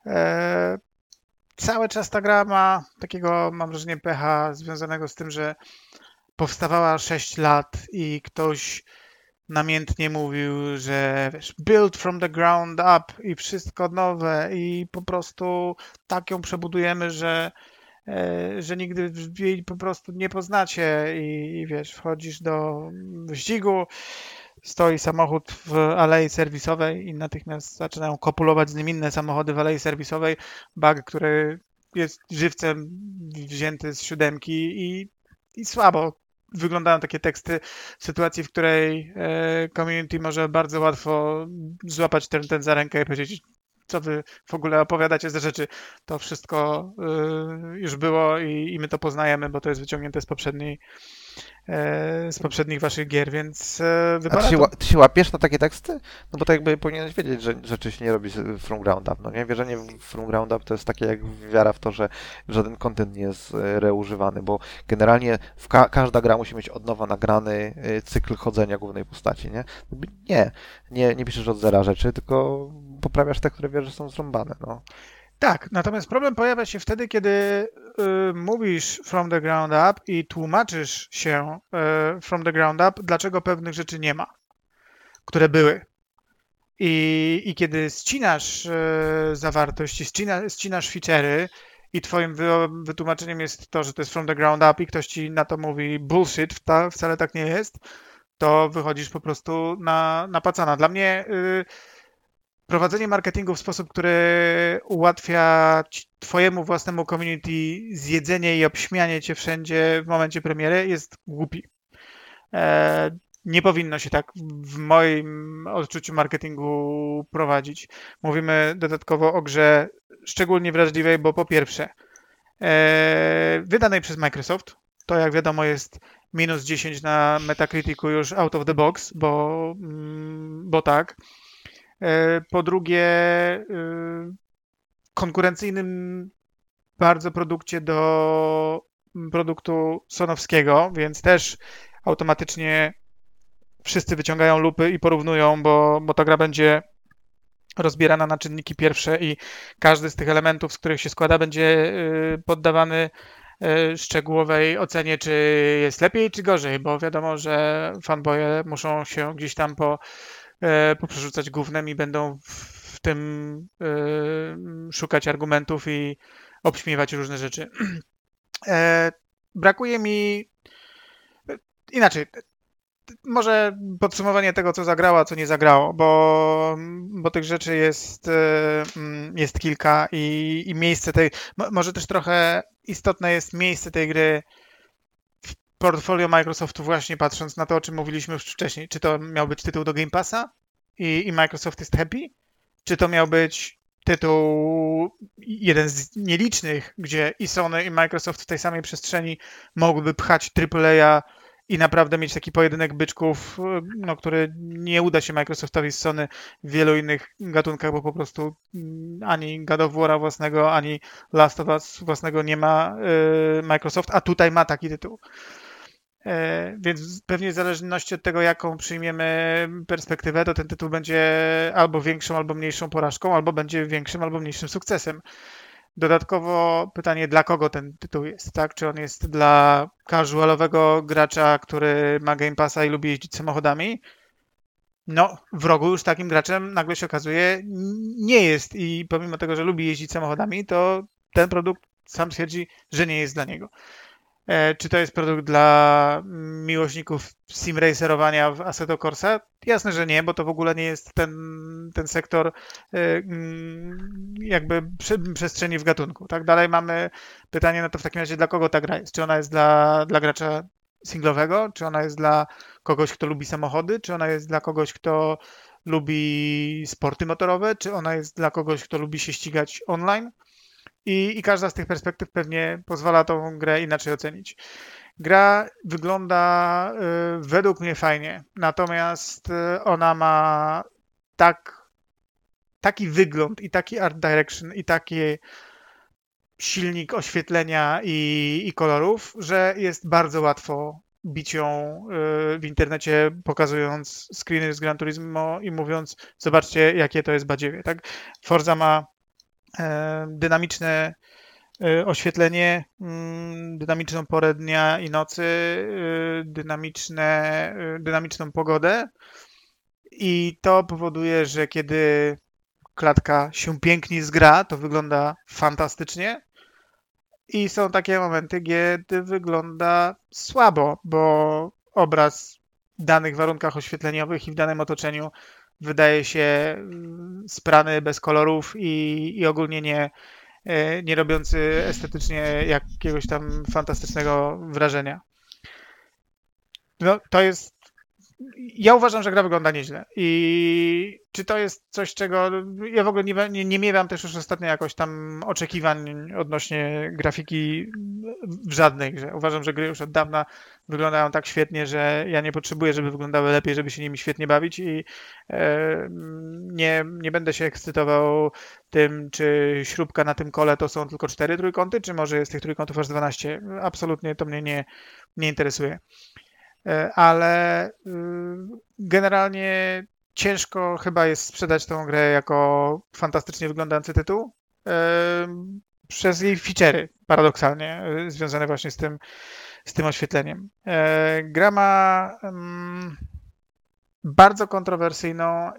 E, cały czas ta gra ma takiego, mam wrażenie, pecha związanego z tym, że powstawała 6 lat i ktoś namiętnie mówił, że wiesz, build from the ground up i wszystko nowe i po prostu tak ją przebudujemy, że, e, że nigdy jej po prostu nie poznacie i, i wiesz, wchodzisz do wyścigu, stoi samochód w alei serwisowej i natychmiast zaczynają kopulować z nim inne samochody w alei serwisowej. Bug, który jest żywcem wzięty z siódemki i, i słabo wyglądają takie teksty w sytuacji, w której e, community może bardzo łatwo złapać ten, ten za rękę i powiedzieć, co wy w ogóle opowiadacie za rzeczy. To wszystko e, już było i, i my to poznajemy, bo to jest wyciągnięte z poprzedniej z poprzednich waszych gier, więc e, A wypada ty się, to... ty się łapiesz na takie teksty? No bo to jakby powinieneś wiedzieć, że rzeczy się nie robi z- from ground up, no nie? Wierzenie w from ground up to jest takie jak wiara w to, że żaden content nie jest e, reużywany, bo generalnie w ka każda gra musi mieć od nowa nagrany e, cykl chodzenia głównej postaci, nie? Nie, nie, nie piszesz od zera rzeczy, tylko poprawiasz te, które wiesz, że są zrąbane, no. Tak, natomiast problem pojawia się wtedy, kiedy y, mówisz from the ground up i tłumaczysz się y, from the ground up, dlaczego pewnych rzeczy nie ma, które były. I, i kiedy ccinasz y, zawartość i ccina, ccinasz feature'y i twoim wy, wytłumaczeniem jest to, że to jest from the ground up i ktoś ci na to mówi bullshit, wcale tak nie jest, to wychodzisz po prostu na, na pacana. Dla mnie y, prowadzenie marketingu w sposób, który ułatwia twojemu własnemu community zjedzenie i obśmianie cię wszędzie w momencie premiery jest głupi. E, nie powinno się tak w moim odczuciu marketingu prowadzić. Mówimy dodatkowo o grze szczególnie wrażliwej, bo po pierwsze e, wydanej przez Microsoft, to jak wiadomo jest minus 10 na Metacriticu już out of the box, bo, mm, bo tak. E, Po drugie, y, konkurencyjnym bardzo produkcie do produktu sonowskiego, więc też automatycznie wszyscy wyciągają lupy i porównują, bo, bo ta gra będzie rozbierana na czynniki pierwsze i każdy z tych elementów, z których się składa, będzie y, poddawany e, szczegółowej ocenie, czy jest lepiej, czy gorzej, bo wiadomo, że fanboye muszą się gdzieś tam po, e, poprzerzucać gównem i będą w tym e, szukać argumentów i obśmiewać różne rzeczy. *clears throat* E, Brakuje mi inaczej. Może podsumowanie tego, co zagrało, a co nie zagrało, bo, bo tych rzeczy jest, e, mm, jest kilka i, i miejsce tej. mo- Może też trochę istotne jest miejsce tej gry portfolio Microsoftu, właśnie patrząc na to, o czym mówiliśmy już wcześniej. Czy to miał być tytuł do Game Passa i, i Microsoft jest happy? Czy to miał być tytuł jeden z nielicznych, gdzie i Sony, i Microsoft w tej samej przestrzeni mogłyby pchać AAA i naprawdę mieć taki pojedynek byczków, no, który nie uda się Microsoftowi z Sony w wielu innych gatunkach, bo po prostu mm, ani God of War'a własnego, ani Last of Us własnego nie ma y, Microsoft, a tutaj ma taki tytuł. E, Więc pewnie w zależności od tego, jaką przyjmiemy perspektywę, to ten tytuł będzie albo większą, albo mniejszą porażką, albo będzie większym, albo mniejszym sukcesem. Dodatkowo pytanie, dla kogo ten tytuł jest, tak? Czy on jest dla casualowego gracza, który ma Game Passa i lubi jeździć samochodami? No, w rogu już takim graczem nagle się okazuje nie jest i pomimo tego, że lubi jeździć samochodami, to ten produkt sam twierdzi, że nie jest dla niego. E, Czy to jest produkt dla miłośników sim racerowania w Assetto Corsa? Jasne, że nie, bo to w ogóle nie jest ten, ten sektor e, mm, jakby prze, przestrzeni w gatunku. Tak dalej mamy pytanie, no to w takim razie dla kogo ta gra jest? Czy ona jest dla, dla gracza singlowego? Czy ona jest dla kogoś, kto lubi samochody? Czy ona jest dla kogoś, kto lubi sporty motorowe? Czy ona jest dla kogoś, kto lubi się ścigać online? I, I każda z tych perspektyw pewnie pozwala tą grę inaczej ocenić. Gra wygląda y, według mnie fajnie, natomiast y, ona ma tak, taki wygląd i taki art direction i taki silnik oświetlenia i, i kolorów, że jest bardzo łatwo bić ją y, w internecie, pokazując screeny z Gran Turismo i mówiąc, zobaczcie, jakie to jest badziewie. Tak? Forza ma dynamiczne e, oświetlenie, mm, dynamiczną porę dnia i nocy, e, dynamiczne, e, dynamiczną pogodę. I to powoduje, że kiedy klatka się pięknie zgra, to wygląda fantastycznie. I są takie momenty, kiedy wygląda słabo, bo obraz w danych warunkach oświetleniowych i w danym otoczeniu wydaje się mm, sprany bez kolorów i, i ogólnie nie, e, nie robiący estetycznie jakiegoś tam fantastycznego wrażenia. No, to jest. Ja uważam, że gra wygląda nieźle. I czy to jest coś, czego. Ja w ogóle nie, nie, nie miewam też już ostatnio jakoś tam oczekiwań odnośnie grafiki w żadnej grze. Uważam, że gry już od dawna wyglądają tak świetnie, że ja nie potrzebuję, żeby wyglądały lepiej, żeby się nimi świetnie bawić i e, nie, nie będę się ekscytował tym, czy śrubka na tym kole to są tylko cztery trójkąty, czy może jest tych trójkątów aż 12. Absolutnie to mnie nie, nie interesuje. E, Ale y, generalnie ciężko chyba jest sprzedać tą grę jako fantastycznie wyglądający tytuł e, przez jej feature'y, paradoksalnie, y, związane właśnie z tym, z tym oświetleniem. E, Gra ma mm, bardzo kontrowersyjną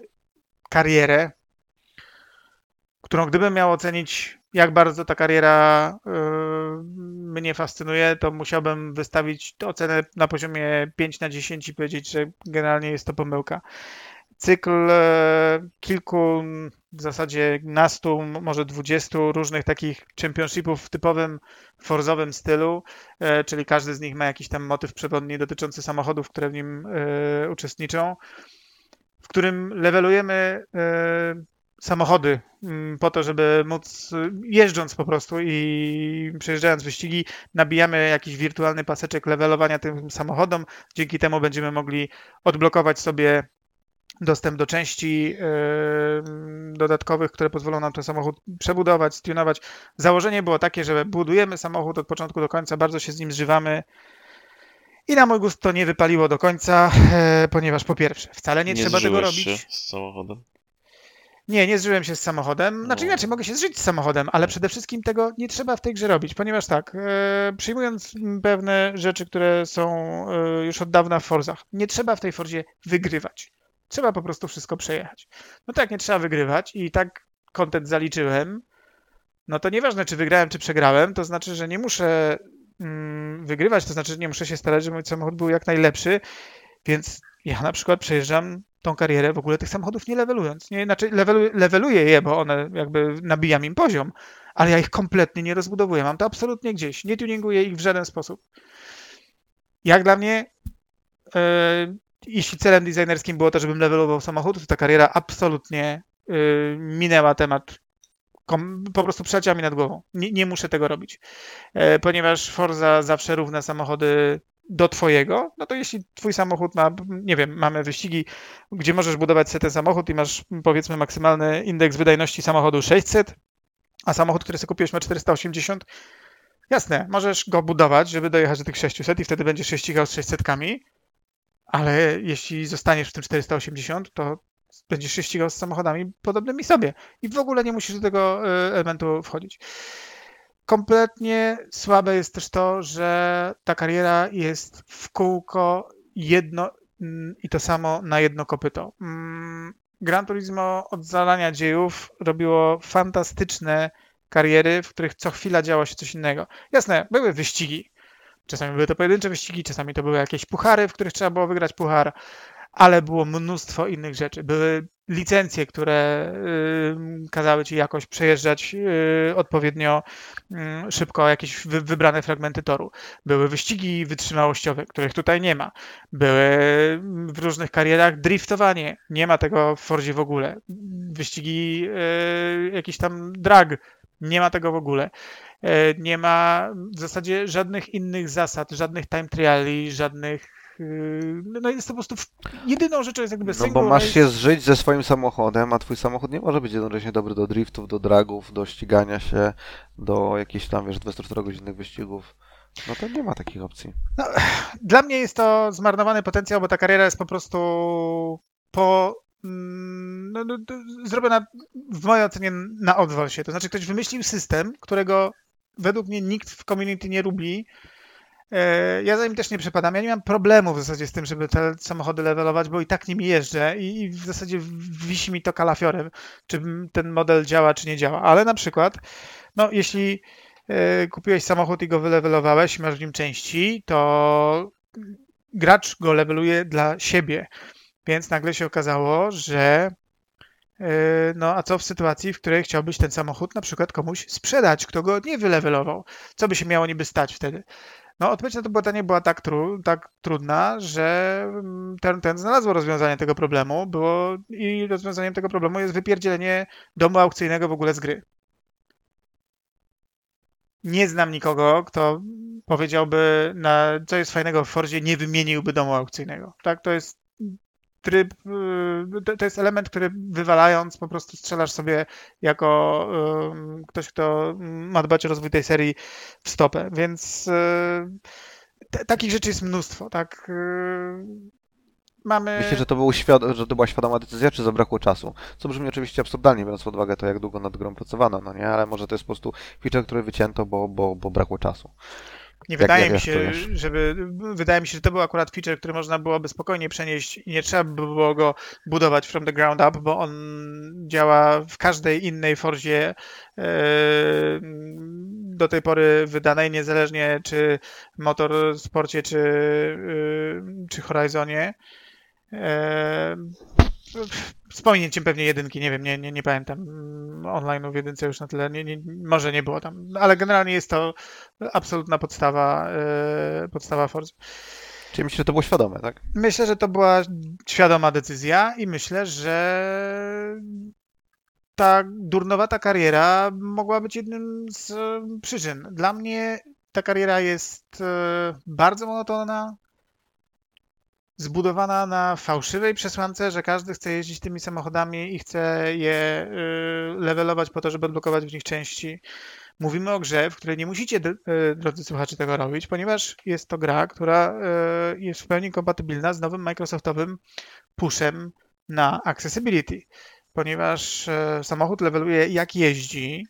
karierę, którą gdybym miał ocenić, jak bardzo ta kariera y, mnie fascynuje, to musiałbym wystawić ocenę na poziomie 5 na 10 i powiedzieć, że generalnie jest to pomyłka. Cykl e, kilku, w zasadzie nastu, może 20 różnych takich championshipów w typowym forzowym stylu, e, czyli każdy z nich ma jakiś tam motyw przewodni dotyczący samochodów, które w nim uczestniczą, w którym levelujemy samochody mm, po to, żeby móc, y, jeżdżąc po prostu i przejeżdżając wyścigi, nabijamy jakiś wirtualny paseczek levelowania tym samochodom. Dzięki temu będziemy mogli odblokować sobie dostęp do części y, dodatkowych, które pozwolą nam ten samochód przebudować, stunować. Założenie było takie, że budujemy samochód od początku do końca, bardzo się z nim zżywamy. I na mój gust to nie wypaliło do końca, e, ponieważ po pierwsze, wcale nie, trzeba tego robić. się z samochodem. Nie, nie zżyłem się z samochodem. Znaczy inaczej, mogę się zżyć z samochodem, ale przede wszystkim tego nie trzeba w tej grze robić, ponieważ tak, e, przyjmując pewne rzeczy, które są e, już od dawna w Forzach, nie trzeba w tej Forzie wygrywać. Trzeba po prostu wszystko przejechać. No tak, nie trzeba wygrywać i tak content zaliczyłem, no to nieważne, czy wygrałem, czy przegrałem, to znaczy, że nie muszę mm, wygrywać, to znaczy, że nie muszę się starać, żeby mój samochód był jak najlepszy, więc ja na przykład przejeżdżam tą karierę w ogóle tych samochodów nie levelując. Nie, znaczy levelu, leveluję je, bo one jakby nabijam im poziom, ale ja ich kompletnie nie rozbudowuję. Mam to absolutnie gdzieś. Nie tuninguję ich w żaden sposób. Jak dla mnie, e, jeśli celem designerskim było to, żebym levelował samochód, to ta kariera absolutnie e, minęła temat. Po prostu przeleciała mi nad głową. Nie, nie muszę tego robić. E, ponieważ Forza zawsze równa samochody do twojego, no to jeśli twój samochód ma, nie wiem, mamy wyścigi, gdzie możesz budować sobie ten samochód i masz powiedzmy maksymalny indeks wydajności samochodu 600, a samochód, który sobie kupiłeś ma 480, jasne, możesz go budować, żeby dojechać do tych 600 i wtedy będziesz się ścigał z 600, ale jeśli zostaniesz w tym 480, to będziesz się ścigał z samochodami podobnymi sobie i w ogóle nie musisz do tego e, elementu wchodzić. Kompletnie słabe jest też to, że ta kariera jest w kółko jedno mm, i to samo na jedno kopyto. Mm, Gran Turismo od zalania dziejów robiło fantastyczne kariery, w których co chwila działo się coś innego. Jasne, były wyścigi. Czasami były to pojedyncze wyścigi, czasami to były jakieś puchary, w których trzeba było wygrać puchar, ale było mnóstwo innych rzeczy. Były licencje, które y, kazały ci jakoś przejeżdżać y, odpowiednio y, szybko jakieś wy, wybrane fragmenty toru. Były wyścigi wytrzymałościowe, których tutaj nie ma. Były w różnych karierach driftowanie. Nie ma tego w Fordzie w ogóle. Wyścigi jakiś tam drag. Nie ma tego w ogóle. Nie ma w zasadzie żadnych innych zasad, żadnych time triali, żadnych no jest to po prostu w- jedyną rzeczą jest jakby No bo masz się zżyć ze swoim samochodem, a twój samochód nie może być jednocześnie dobry do driftów, do dragów, do ścigania się, do jakichś tam, wiesz, 24-godzinnych wyścigów. No to nie ma takich opcji. *clears throat* Dla mnie jest to zmarnowany potencjał, bo ta kariera jest po prostu po. mm, No, no, zrobiona w mojej ocenie na odwal się. To znaczy, ktoś wymyślił system, którego według mnie nikt w community nie lubi. E, Ja za nim też nie przepadam. Ja nie mam problemu w zasadzie z tym, żeby te samochody levelować, bo i tak nimi jeżdżę i w zasadzie wisi mi to kalafiorem, czy ten model działa, czy nie działa. Ale na przykład, no jeśli e, kupiłeś samochód i go wylewelowałeś i masz w nim części, to gracz go leveluje dla siebie. Więc nagle się okazało, że e, no a co w sytuacji, w której chciałbyś ten samochód na przykład komuś sprzedać, kto go nie wylewelował? Co by się miało niby stać wtedy? No, odpowiedź na to pytanie była tak, tru, tak trudna, że mm, ten, ten znalazło rozwiązanie tego problemu, było i rozwiązaniem tego problemu jest wypierdzielenie domu aukcyjnego w ogóle z gry. Nie znam nikogo, kto powiedziałby, na co jest fajnego w Forzie, nie wymieniłby domu aukcyjnego. Tak, to jest tryb, y, to- jest element, który wywalając po prostu strzelasz sobie jako ym, ktoś, kto ma dbać o rozwój tej serii w stopę, więc y, t- takich rzeczy jest mnóstwo, tak. y, Mamy... Myślę, że to, był świad- że to była świadoma decyzja, czy zabrakło czasu? Co brzmi oczywiście absurdalnie, biorąc pod uwagę to, jak długo nad grą pracowano, no nie? Ale może to jest po prostu feature, który wycięto, bo, bo, bo brakło czasu. Nie Jak- wydaje jak- mi się, czujesz? żeby. Wydaje mi się, że to był akurat feature, który można byłoby spokojnie przenieść i nie trzeba by było go budować from the ground up, bo on działa w każdej innej Forzie e, do tej pory wydanej, niezależnie czy Motorsporcie, czy, e, czy Horizonie. E, Z pominięciem pewnie jedynki, nie wiem, nie, nie, nie pamiętam mm, online w jedynce już na tyle, nie, nie, może nie było tam, ale generalnie jest to absolutna podstawa, e, podstawa Forza. Czyli myślę, że to było świadome, tak? Myślę, że to była świadoma decyzja i myślę, że ta durnowata kariera mogła być jednym z e, przyczyn. Dla mnie ta kariera jest e, bardzo monotonna, zbudowana na fałszywej przesłance, że każdy chce jeździć tymi samochodami i chce je y, levelować po to, żeby odblokować w nich części. Mówimy o grze, w której nie musicie, y, drodzy słuchacze, tego robić, ponieważ jest to gra, która y, jest w pełni kompatybilna z nowym Microsoftowym pushem na accessibility. ponieważ samochód leveluje jak jeździ,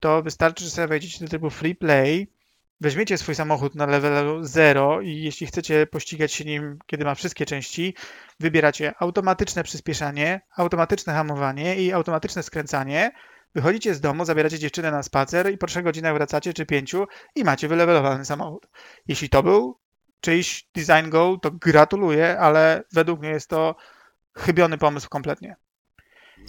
to wystarczy, że sobie wejdziecie do trybu free play, weźmiecie swój samochód na levelu 0 i jeśli chcecie pościgać się nim, kiedy ma wszystkie części, wybieracie automatyczne przyspieszanie, automatyczne hamowanie i automatyczne skręcanie. Wychodzicie z domu, zabieracie dziewczynę na spacer i po 3 godzinach wracacie, czy 5 i macie wylewelowany samochód. Jeśli to był czyjś design goal, to gratuluję, ale według mnie jest to chybiony pomysł kompletnie.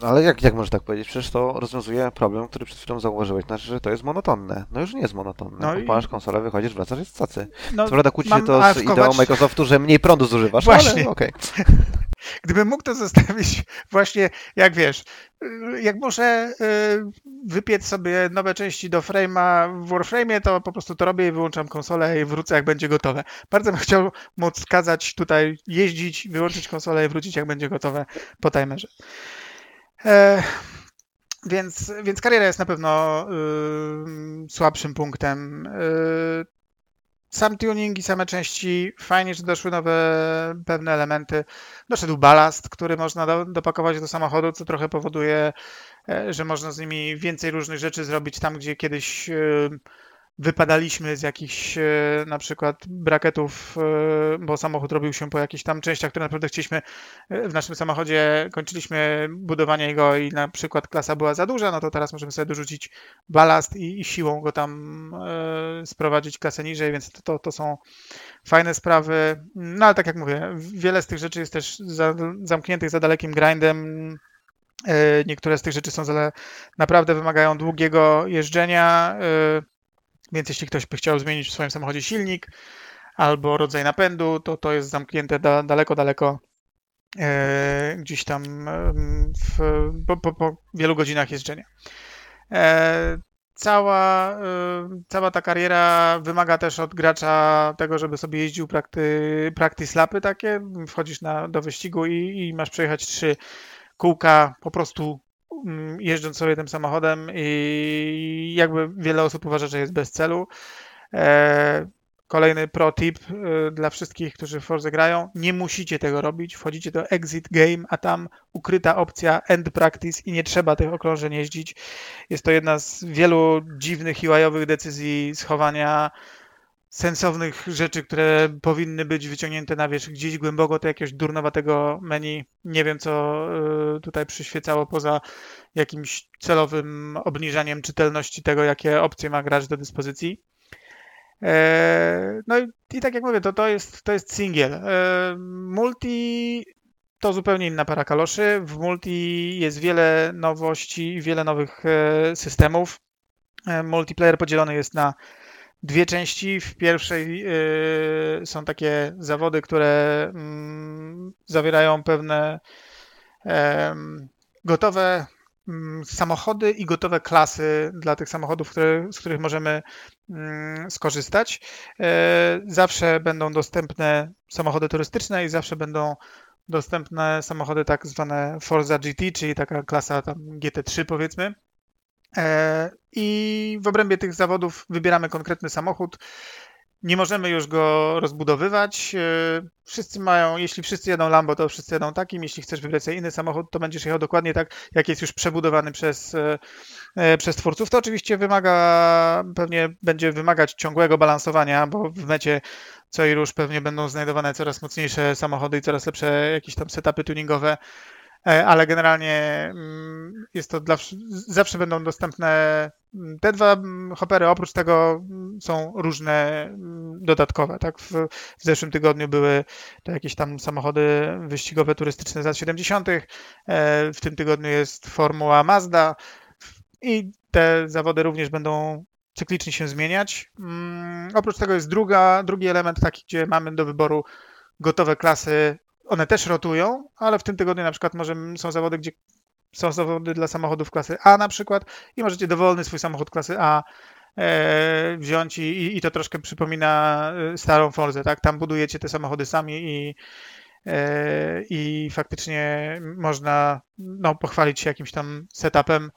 Ale jak, jak można tak powiedzieć? Przecież to rozwiązuje problem, który przed chwilą zauważyłeś, znaczy, że to jest monotonne. No już nie jest monotonne. No No i- Kupujesz konsolę, wychodzisz, wracasz, jest cacy. No, Co prawda kłóci się to z ideą Microsoftu, że mniej prądu zużywasz, Właśnie. ale okej. *laughs* Gdybym mógł to zostawić właśnie, jak wiesz, jak muszę y, wypiec sobie nowe części do frame'a w Warframe'ie, to po prostu to robię i wyłączam konsolę i wrócę jak będzie gotowe. Bardzo bym chciał móc kazać tutaj jeździć, wyłączyć konsolę i wrócić jak będzie gotowe po timerze. E, więc, więc kariera jest na pewno y, słabszym punktem. Y, sam tuning i same części, fajnie, że doszły nowe pewne elementy. Doszedł balast, który można do, dopakować do samochodu, co trochę powoduje, e, że można z nimi więcej różnych rzeczy zrobić tam, gdzie kiedyś e, wypadaliśmy z jakichś e, na przykład bracketów, e, bo samochód robił się po jakichś tam częściach, które naprawdę chcieliśmy e, w naszym samochodzie, kończyliśmy budowanie jego i na przykład klasa była za duża, no to teraz możemy sobie dorzucić balast i, i siłą go tam sprowadzić klasę niżej, więc to, to, to są fajne sprawy. No ale tak jak mówię, wiele z tych rzeczy jest też za, zamkniętych za dalekim grindem. Niektóre z tych rzeczy są naprawdę wymagają długiego jeżdżenia, więc jeśli ktoś by chciał zmienić w swoim samochodzie silnik albo rodzaj napędu, to to jest zamknięte da, daleko, daleko e, gdzieś tam em, w, po, po, po wielu godzinach jeżdżenia. E, Cała, y, cała ta kariera wymaga też od gracza tego, żeby sobie jeździł prakty, practice lapy takie. Wchodzisz na, do wyścigu i, i masz przejechać trzy kółka po prostu jeżdżąc sobie tym samochodem i jakby wiele osób uważa, że jest bez celu. E, Kolejny pro tip y, dla wszystkich, którzy w Forza grają. Nie musicie tego robić. Wchodzicie do Exit Game, a tam ukryta opcja End Practice i nie trzeba tych okrążeń jeździć. Jest to jedna z wielu dziwnych UI-owych decyzji schowania sensownych rzeczy, które powinny być wyciągnięte na wierzch gdzieś głęboko do jakiegoś durnowatego menu. Nie wiem, co y, tutaj przyświecało poza jakimś celowym obniżaniem czytelności tego, jakie opcje ma gracz do dyspozycji. E, No i, tak jak mówię, to, to, jest, to jest singiel. E, Multi to zupełnie inna para kaloszy. W multi jest wiele nowości wiele nowych e, systemów. E, Multiplayer podzielony jest na dwie części. W pierwszej e, są takie zawody, które mm, zawierają pewne gotowe mm, samochody i gotowe klasy dla tych samochodów, które, z których możemy mm, skorzystać. E, Zawsze będą dostępne samochody turystyczne i zawsze będą dostępne samochody tak zwane Forza GT, czyli taka klasa tam GT3 powiedzmy. E, I w obrębie tych zawodów wybieramy konkretny samochód. Nie możemy już go rozbudowywać. E, Wszyscy mają, jeśli wszyscy jedą Lambo, to wszyscy jedą takim. Jeśli chcesz wybrać sobie inny samochód, to będziesz jechał dokładnie tak, jak jest już przebudowany przez, e, przez twórców. To oczywiście wymaga, pewnie będzie wymagać ciągłego balansowania, bo w mecie co i róż pewnie będą znajdowane coraz mocniejsze samochody i coraz lepsze jakieś tam setupy tuningowe, ale generalnie mm, jest to dla, wsz- zawsze będą dostępne mm, te dwa mm, hopery. Oprócz tego są różne dodatkowe. Tak? W, w zeszłym tygodniu były to jakieś tam samochody wyścigowe turystyczne z lat 70. e, W tym tygodniu jest Formuła Mazda i te zawody również będą cyklicznie się zmieniać. Oprócz tego jest druga, drugi element taki, gdzie mamy do wyboru gotowe klasy. One też rotują, ale w tym tygodniu na przykład możemy, są zawody, gdzie są zawody dla samochodów klasy A na przykład i możecie dowolny swój samochód klasy A e, wziąć i, i- to troszkę przypomina e, starą Forzę, tak? Tam budujecie te samochody sami i, e, i faktycznie można no, pochwalić się jakimś tam setupem.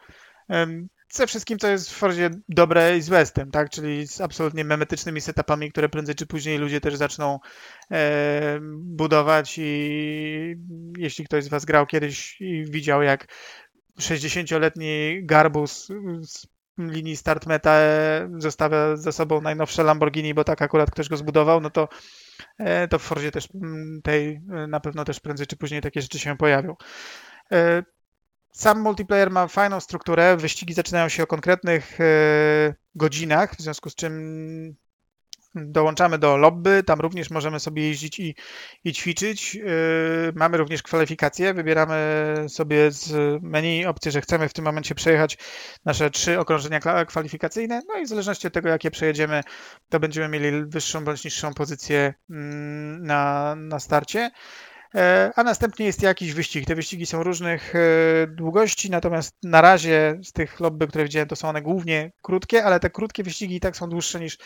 Em, Ze wszystkim, co jest w Forzie dobre i złe z tym, tak? Czyli z absolutnie memetycznymi setupami, które prędzej czy później ludzie też zaczną e, budować i jeśli ktoś z Was grał kiedyś i widział, jak 60-letni garbus z linii start meta e, zostawia za sobą najnowsze Lamborghini, bo tak akurat ktoś go zbudował, no to, e, to w Fordzie też tej e, na pewno też prędzej czy później takie rzeczy się pojawią. Sam multiplayer ma fajną strukturę. Wyścigi zaczynają się o konkretnych e, godzinach, w związku z czym dołączamy do lobby. Tam również możemy sobie jeździć i, i ćwiczyć. E, Mamy również kwalifikacje. Wybieramy sobie z menu opcję, że chcemy w tym momencie przejechać nasze trzy okrążenia kwalifikacyjne. No i w zależności od tego, jakie przejedziemy, to będziemy mieli wyższą bądź niższą pozycję mm, na, na starcie. E, A następnie jest jakiś wyścig. Te wyścigi są różnych e, długości, natomiast na razie z tych lobby, które widziałem, to są one głównie krótkie, ale te krótkie wyścigi i tak są dłuższe niż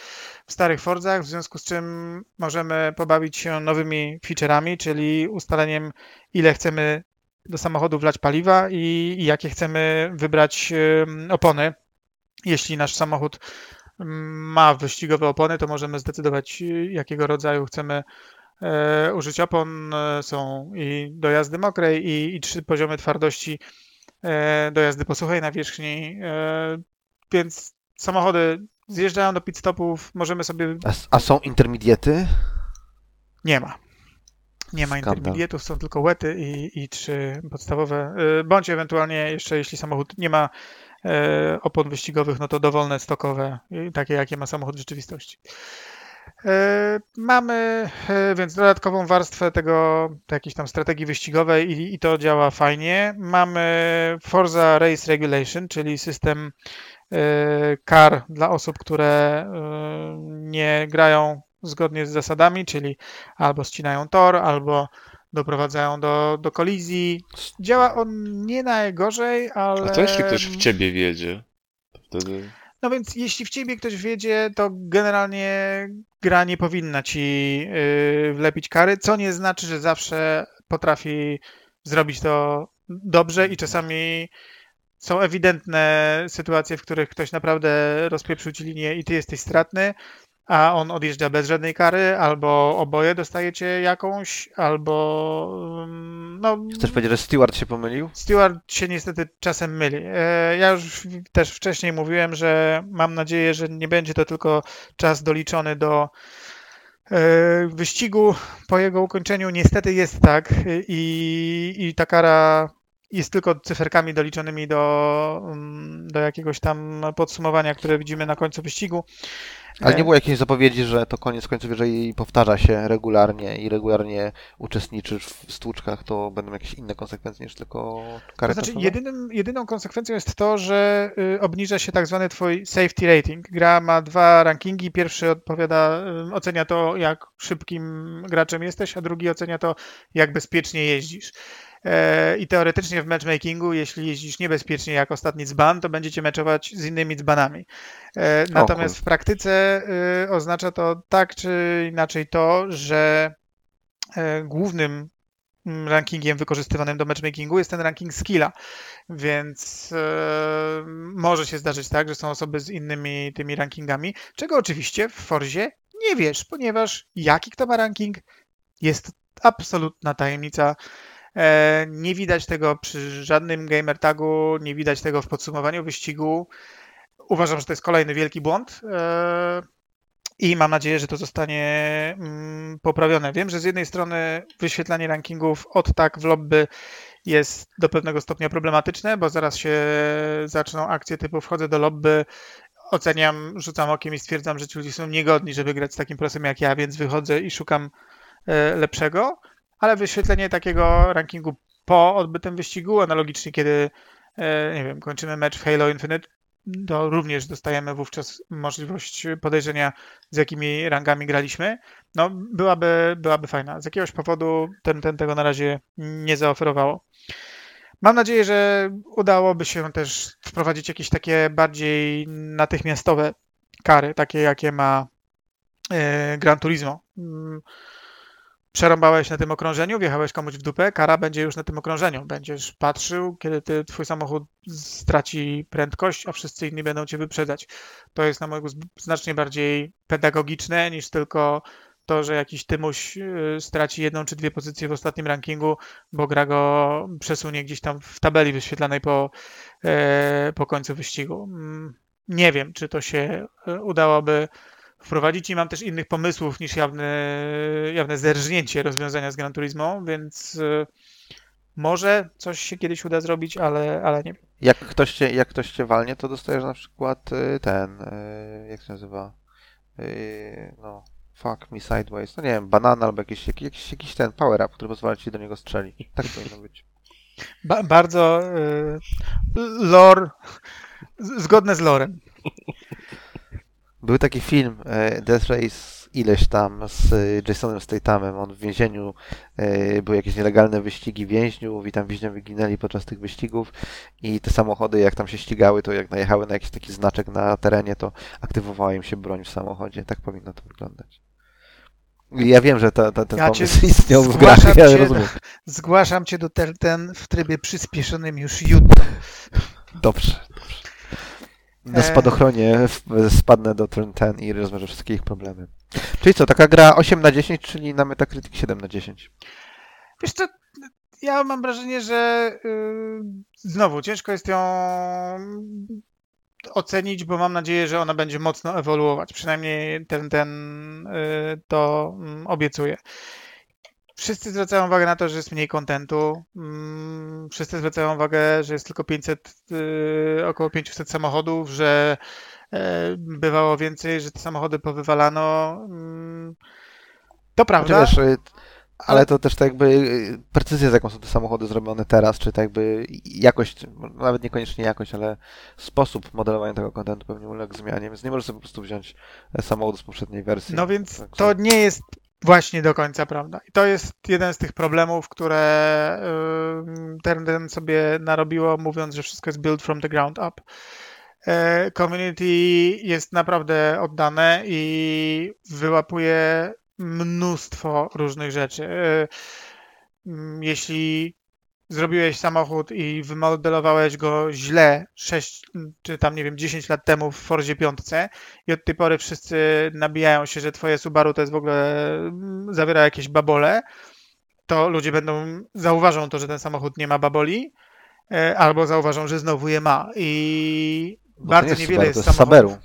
w starych Fordzach, w związku z czym możemy pobawić się nowymi featureami, czyli ustaleniem, ile chcemy do samochodu wlać paliwa i, i jakie chcemy wybrać opony. Jeśli nasz samochód mm, ma wyścigowe opony, to możemy zdecydować, y, jakiego rodzaju chcemy użyć opon. E, Są i do jazdy mokrej, i, i trzy poziomy twardości e, do jazdy po suchej nawierzchni. E, więc samochody zjeżdżają do pit stopów, możemy sobie. A, a są intermediaty? Nie ma. Nie ma Skandal. intermediatów, są tylko wety i, i trzy podstawowe. e, Bądź ewentualnie jeszcze, jeśli samochód nie ma e, opon wyścigowych, no to dowolne stokowe, e, takie jakie ma samochód w rzeczywistości. E, Mamy e, więc dodatkową warstwę tego, jakiejś tam strategii wyścigowej i, i to działa fajnie. Mamy Forza Race Regulation, czyli system e, kar dla osób, które nie grają zgodnie z zasadami, czyli albo ścinają tor, albo doprowadzają do, do kolizji. Działa on nie najgorzej, ale... A co jeśli ktoś w ciebie wiedzie? To wtedy... No więc jeśli w ciebie ktoś wiedzie, to generalnie gra nie powinna ci yy, wlepić kary, co nie znaczy, że zawsze potrafi zrobić to dobrze i czasami są ewidentne sytuacje, w których ktoś naprawdę rozpieprzył ci linię i ty jesteś stratny, a on odjeżdża bez żadnej kary, albo oboje dostajecie jakąś, albo ym, no Chcesz powiedzieć, że Stewart się pomylił? Stewart się niestety czasem myli. E, Ja już też wcześniej mówiłem, że mam nadzieję, że nie będzie to tylko czas doliczony do e, wyścigu po jego ukończeniu. Niestety jest tak i, i ta kara jest tylko cyferkami doliczonymi do, mm, do jakiegoś tam podsumowania, które widzimy na końcu wyścigu. Ale E, nie było jakiejś zapowiedzi, że to koniec końców, jeżeli powtarza się regularnie i regularnie uczestniczysz w stłuczkach, to będą jakieś inne konsekwencje niż tylko kary To znaczy, jedynym, jedyną konsekwencją jest to, że y, obniża się tak zwany twój safety rating. Gra ma dwa rankingi. Pierwszy odpowiada, y, ocenia to, jak szybkim graczem jesteś, a drugi ocenia to, jak bezpiecznie jeździsz. E, I teoretycznie w matchmakingu, jeśli jeździsz niebezpiecznie jak ostatni dzban, to będziecie meczować z innymi dzbanami. E, Natomiast w praktyce y, oznacza to tak czy inaczej to, że e, głównym mm, rankingiem wykorzystywanym do matchmakingu jest ten ranking skilla. Więc może się zdarzyć tak, że są osoby z innymi tymi rankingami, czego oczywiście w Forzie nie wiesz, ponieważ jaki kto ma ranking jest absolutna tajemnica. E, nie widać tego przy żadnym gamer tagu, nie widać tego w podsumowaniu wyścigu. Uważam, że to jest kolejny wielki błąd. E, i mam nadzieję, że to zostanie mm, poprawione. Wiem, że z jednej strony wyświetlanie rankingów od tak w lobby jest do pewnego stopnia problematyczne, bo zaraz się zaczną akcje typu wchodzę do lobby, oceniam, rzucam okiem i stwierdzam, że ci ludzie są niegodni, żeby grać z takim prosem jak ja, więc wychodzę i szukam e, lepszego, ale wyświetlenie takiego rankingu po odbytym wyścigu, analogicznie kiedy e, nie wiem, kończymy mecz w Halo Infinite, to również dostajemy wówczas możliwość podejrzenia, z jakimi rangami graliśmy. No, byłaby, byłaby fajna. Z jakiegoś powodu ten, ten tego na razie nie zaoferowało. Mam nadzieję, że udałoby się też wprowadzić jakieś takie bardziej natychmiastowe kary, takie jakie ma e, Gran Turismo. Przerąbałeś na tym okrążeniu, wjechałeś komuś w dupę, kara będzie już na tym okrążeniu. Będziesz patrzył, kiedy ty, twój samochód straci prędkość, a wszyscy inni będą cię wyprzedzać. To jest na mojego znacznie bardziej pedagogiczne niż tylko to, że jakiś Tymuś y, straci jedną czy dwie pozycje w ostatnim rankingu, bo gra go przesunie gdzieś tam w tabeli wyświetlanej po, e, po końcu wyścigu. Mm, Nie wiem, czy to się e, udałoby wprowadzić i mam też innych pomysłów niż jawne, jawne zerżnięcie rozwiązania z Gran Turismo, więc e, może coś się kiedyś uda zrobić, ale, ale nie wiem. Jak ktoś cię, jak ktoś cię walnie, to dostajesz na przykład y, ten, y, jak się nazywa? No, fuck me sideways. No nie wiem, banana albo jakiś, jakiś, jakiś, ten power up, który pozwala ci do niego strzelić. Tak powinno być. *laughs* Ba- bardzo y, lore, zgodne z lorem. Był taki film e, Death Race ileś tam z Jasonem Stathamem. On w więzieniu, e, były jakieś nielegalne wyścigi więźniów i tam więźniowie ginęli podczas tych wyścigów i te samochody jak tam się ścigały, to jak najechały na jakiś taki znaczek na terenie, to aktywowała im się broń w samochodzie. Tak powinno to wyglądać. Ja wiem, że ta, ta, ten Ja cię pomysł *laughs* istniał w grach, ja cię rozumiem. Zgłaszam cię do ten, ten w trybie przyspieszonym już jutro. Dobrze. Na E. spadochronie spadnę do turn 10 i rozwiążę wszystkie ich problemy. Czyli co, taka gra 8 na 10, czyli na Metacritic 7 na 10. Wiesz co, ja mam wrażenie, że y, znowu ciężko jest ją ocenić, bo mam nadzieję, że ona będzie mocno ewoluować. Przynajmniej ten, ten y, to mm, obiecuje. Wszyscy zwracają uwagę na to, że jest mniej kontentu. Mm, Wszyscy zwracają uwagę, że jest tylko 500, y, około 500 samochodów, że e, bywało więcej, że te samochody powywalano. Mm, To prawda. Chociaż, y, ale to też tak jakby y, precyzja, z jaką są te samochody zrobione teraz, czy tak jakby jakość, nawet niekoniecznie jakość, ale sposób modelowania tego kontentu pewnie uległ zmianie, więc nie możesz sobie po prostu wziąć e, samochodu z poprzedniej wersji. No więc Tak, to tak. nie jest właśnie do końca prawda. I to jest jeden z tych problemów, które ym, ten, ten sobie narobiło, mówiąc, że wszystko jest built from the ground up. E, Community jest naprawdę oddane i wyłapuje mnóstwo różnych rzeczy. E, mm, Jeśli zrobiłeś samochód i wymodelowałeś go źle 6 czy tam nie wiem 10 lat temu w Forzie 5 i od tej pory wszyscy nabijają się, że twoje Subaru to jest w ogóle mm, zawiera jakieś babole, to ludzie będą zauważą to, że ten samochód nie ma baboli, e, albo zauważą, że znowu je ma. I Bo to bardzo jest niewiele Subaru, jest samochodów. Saberu.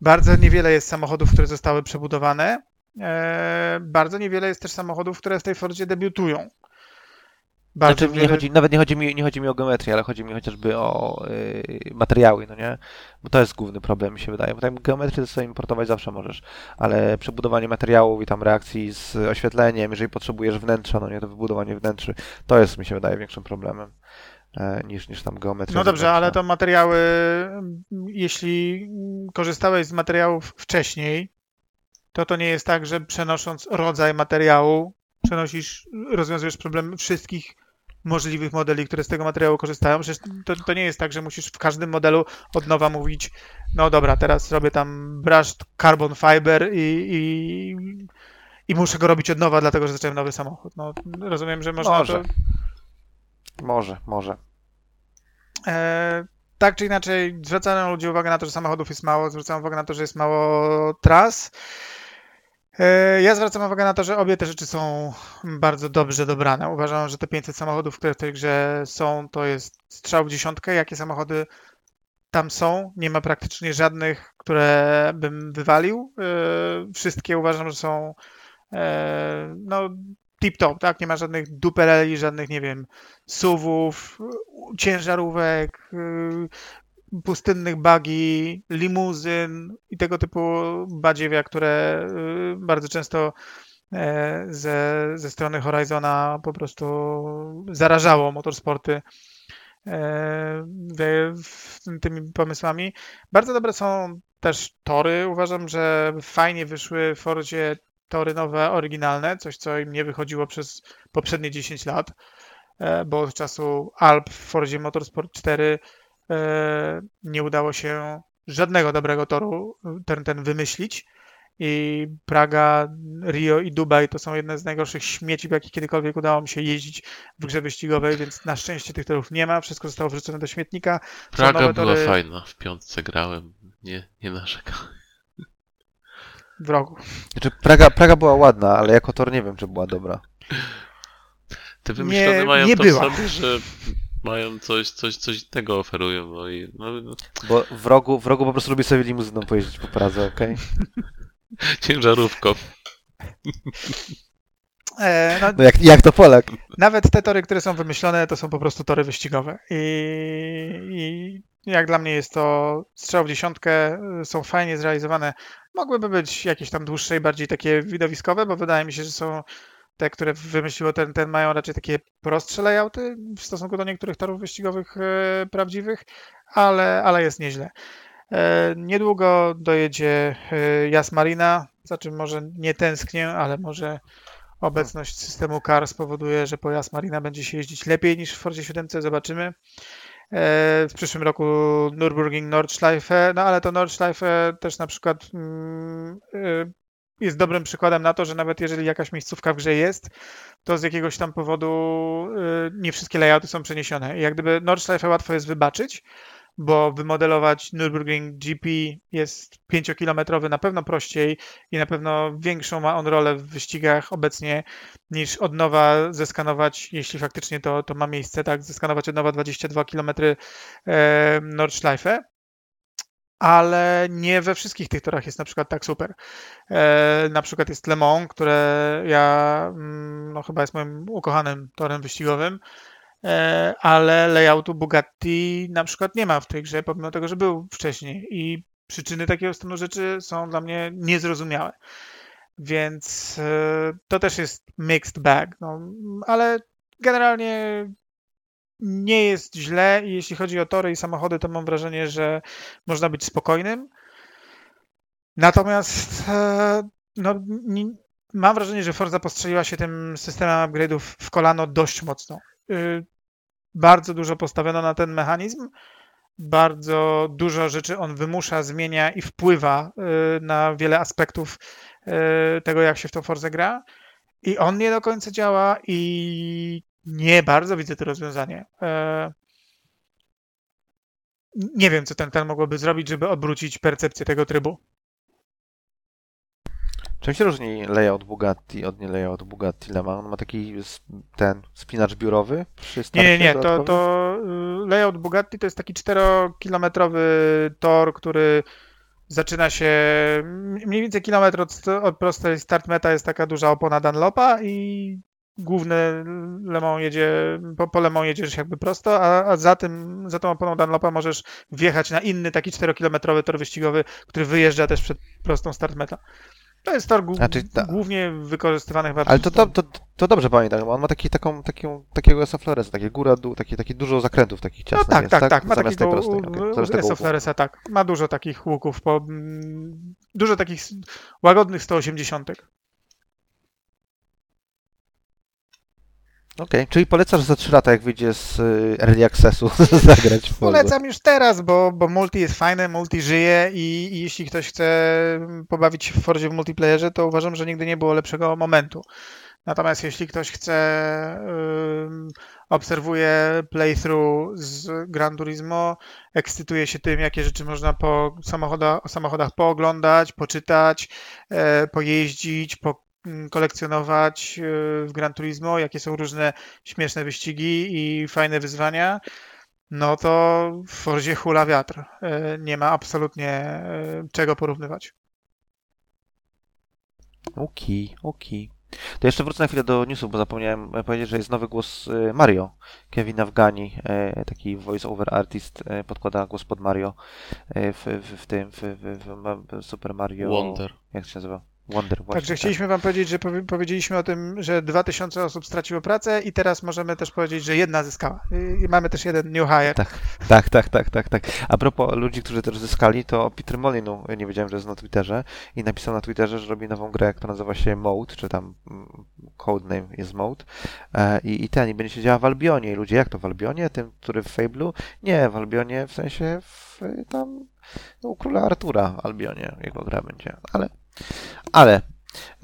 Bardzo niewiele jest samochodów, które zostały przebudowane. E, bardzo niewiele jest też samochodów, które w tej Fordzie debiutują. Znaczy, nie chodzi, nawet nie chodzi, mi, nie chodzi mi o geometrię, ale chodzi mi chociażby o y, materiały, no nie? Bo to jest główny problem, mi się wydaje. Bo tam geometrię sobie importować zawsze możesz, ale przebudowanie materiałów i tam reakcji z oświetleniem, jeżeli potrzebujesz wnętrza, no nie, to wybudowanie wnętrzy, to jest, mi się wydaje, większym problemem e, niż, niż tam geometria. No dobrze, ale to materiały, jeśli korzystałeś z materiałów wcześniej, to to nie jest tak, że przenosząc rodzaj materiału, przenosisz, rozwiązujesz problem wszystkich możliwych modeli, które z tego materiału korzystają. Przecież to, to nie jest tak, że musisz w każdym modelu od nowa mówić, no dobra, teraz robię tam brushed carbon fiber i, i, i muszę go robić od nowa, dlatego że zacząłem nowy samochód. No, rozumiem, że można Może. to Może, może. E, tak czy inaczej, zwracają ludzie uwagę na to, że samochodów jest mało, zwracają uwagę na to, że jest mało tras. E, ja zwracam uwagę na to, że obie te rzeczy są bardzo dobrze dobrane. Uważam, że te 500 samochodów, które w tej grze są, to jest strzał w dziesiątkę. Jakie samochody tam są? Nie ma praktycznie żadnych, które bym wywalił. E, wszystkie uważam, że są e, no, tip-top, tak? Nie ma żadnych dupereli, żadnych, nie wiem, suwów, ciężarówek, y, pustynnych bagi, limuzyn i tego typu badziewia, które y, bardzo często e, ze, ze strony Horizona po prostu zarażało motorsporty e, tymi pomysłami. Bardzo dobre są też tory. Uważam, że fajnie wyszły w Fordzie tory nowe, oryginalne, coś co im nie wychodziło przez poprzednie 10 lat e, bo od czasu Alp w Fordzie Motorsport 4 e, nie udało się żadnego dobrego toru ten, ten wymyślić. I Praga, Rio i Dubaj to są jedne z najgorszych śmieci, w jakich kiedykolwiek udało mi się jeździć w grze wyścigowej, więc na szczęście tych torów nie ma. Wszystko zostało wrzucone do śmietnika. Są Praga była tory- fajna, w piątce grałem, nie, nie narzekam. w rogu. Znaczy, Praga, Praga była ładna, ale jako tor nie wiem, czy była dobra. Te wymyślone Nie- mają nie to była. w sobie, że mają coś, coś, coś tego oferują. No i no, no, Bo w rogu, w rogu po prostu lubię sobie limuzyną pojeździć po Pradze, okej? *laughs* ciężarówką. *laughs* E, no, No jak, jak to Polak? Nawet te tory, które są wymyślone, to są po prostu tory wyścigowe. I, i jak dla mnie jest to strzał w dziesiątkę, są fajnie zrealizowane. Mogłyby być jakieś tam dłuższe i bardziej takie widowiskowe, bo wydaje mi się, że są te, które wymyśliło ten, ten mają raczej takie prostsze layouty w stosunku do niektórych torów wyścigowych e, prawdziwych, ale, ale jest nieźle. E, niedługo dojedzie e, Jas Marina, za czym może nie tęsknię, ale może obecność systemu CAR spowoduje, że po Jas Marina będzie się jeździć lepiej niż w Forzie 7, zobaczymy. E, W przyszłym roku Nürburgring Nordschleife, no ale to Nordschleife też na przykład mm, e, jest dobrym przykładem na to, że nawet jeżeli jakaś miejscówka w grze jest, to z jakiegoś tam powodu e, nie wszystkie layouty są przeniesione. I jak gdyby Nordschleife łatwo jest wybaczyć, bo wymodelować Nürburgring GP jest 5-kilometrowy na pewno prościej i na pewno większą ma on rolę w wyścigach obecnie niż od nowa zeskanować, jeśli faktycznie to, to ma miejsce, tak, zeskanować od nowa 22 km Nordschleife. Ale nie we wszystkich tych torach jest na przykład tak super. E, na przykład jest Le Mans, które ja mm, no, chyba jest moim ukochanym torem wyścigowym, e, ale layoutu Bugatti na przykład nie ma w tej grze, pomimo tego, że był wcześniej. I przyczyny takiego stanu rzeczy są dla mnie niezrozumiałe. Więc e, to też jest mixed bag. No, ale generalnie nie jest źle jeśli chodzi o tory i samochody, to mam wrażenie, że można być spokojnym. Natomiast e, no, nie, mam wrażenie, że Forza postrzeliła się tym systemem upgrade'ów w kolano dość mocno. Y, Bardzo dużo postawiono na ten mechanizm. Bardzo dużo rzeczy on wymusza, zmienia i wpływa y, na wiele aspektów y, tego, jak się w tą Forzę gra. I on nie do końca działa i nie bardzo widzę to rozwiązanie. E, Nie wiem, co ten ten mogłoby zrobić, żeby odwrócić percepcję tego trybu. Czym się różni layout Bugatti od nie layout Bugatti Le Mans? On ma taki ten spinacz biurowy przy Nie, nie, nie. To, to y, layout Bugatti to jest taki 4-kilometrowy tor, który zaczyna się mniej więcej kilometr od, od prostej start meta jest taka duża opona Dunlopa i główny Le Mans jedzie, po, po Le Mans jedziesz jakby prosto, a, a za tym, za tą oponą Dunlopa możesz wjechać na inny taki 4-kilometrowy tor wyścigowy, który wyjeżdża też przed prostą start meta. To jest tor czyli ta- głównie wykorzystywany chyba Ale to, to, to, to dobrze pamiętam, bo on ma taki, taką, taką, takiego Floresa, takie góra, dół, takie, takie dużo zakrętów takich No ciasnych tak, jest, tak, tak. Ma Zamiast tej takiego prostej. zamiast tego. Floresa, tak. Ma dużo takich łuków, po, mm, dużo takich łagodnych 180. Okej, czyli polecasz za 3 lata, jak wyjdzie z y, Early Accessu, *laughs* zagrać w. Polecam już teraz, bo, bo multi jest fajne, multi żyje i, i jeśli ktoś chce pobawić się w Forzie w multiplayerze, to uważam, że nigdy nie było lepszego momentu. Natomiast jeśli ktoś chce, ym, obserwuje playthrough z Gran Turismo, ekscytuje się tym, jakie rzeczy można po samochodach, o samochodach pooglądać, poczytać, e, pojeździć, po, kolekcjonować e, w Gran Turismo, jakie są różne śmieszne wyścigi i fajne wyzwania, no to w Forzie hula wiatr. E, Nie ma absolutnie e, czego porównywać. Okej, okej. To jeszcze wrócę na chwilę do newsów, bo zapomniałem e, powiedzieć, że jest nowy głos y, Mario. Kevin Afghani, e, taki voice-over artist, e, podkłada głos pod Mario e, w, w, w tym, w, w, Super Mario... Wonder. Jak się nazywa? Wonder, właśnie. Także tak. chcieliśmy Wam powiedzieć, że powie- powiedzieliśmy o tym, że 2000 osób straciło pracę i teraz możemy też powiedzieć, że jedna zyskała. I mamy też jeden new hire. Tak, tak, tak, tak, tak, tak. A propos ludzi, którzy też zyskali, to Peter Molinu, nie wiedziałem, że jest na Twitterze i napisał na Twitterze, że robi nową grę, która nazywa się Mode, czy tam mm, codename jest Mode e, i, i ten, i będzie się działa w Albionie. I ludzie, jak to w Albionie? Tym, który w Fable'u? Nie, w Albionie, w sensie w, tam no, u króla Artura w Albionie jego gra będzie, ale, ale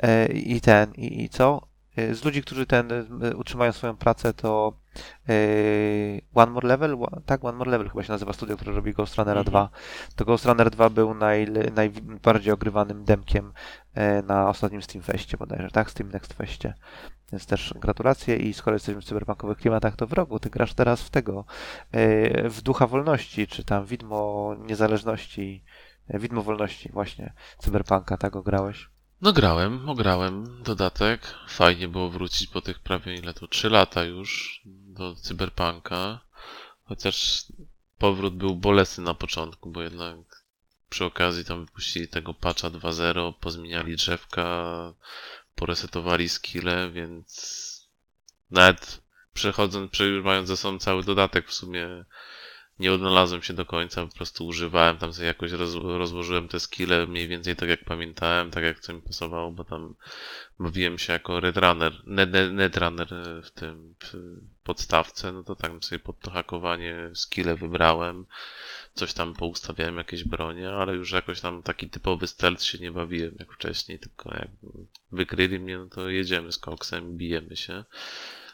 e, i ten, i, i co? E, Z ludzi, którzy ten e, utrzymają swoją pracę, to One More Level, tak, One More Level chyba się nazywa studio, które robi Ghost Runnera Mhm. 2. To Ghost Runner 2 był naj, najbardziej ogrywanym demkiem na ostatnim Steam Festie bodajże, tak? Steam Next Festie. Więc też gratulacje i skoro jesteśmy w cyberpunkowych klimatach, to w rogu, ty grasz teraz w tego, w Ducha Wolności, czy tam Widmo Niezależności, Widmo Wolności właśnie, cyberpunka, tak grałeś? No grałem, ograłem dodatek. Fajnie było wrócić po tych prawie ile to 3 lata już do Cyberpunka. Chociaż powrót był bolesny na początku, bo jednak przy okazji tam wypuścili tego patcha 2.0, pozmieniali drzewka, poresetowali skille, więc nawet przechodząc, mając ze sobą cały dodatek w sumie nie odnalazłem się do końca, po prostu używałem, tam sobie jakoś roz, rozłożyłem te skille mniej więcej tak jak pamiętałem, tak jak co mi pasowało, bo tam bawiłem się jako Redrunner, net, net, Netrunner e, w tym w podstawce, no to tak sobie pod to hakowanie skille wybrałem, coś tam poustawiałem, jakieś bronie, ale już jakoś tam taki typowy stealth się nie bawiłem jak wcześniej, tylko jak wykryli mnie, no to jedziemy z koksem, bijemy się.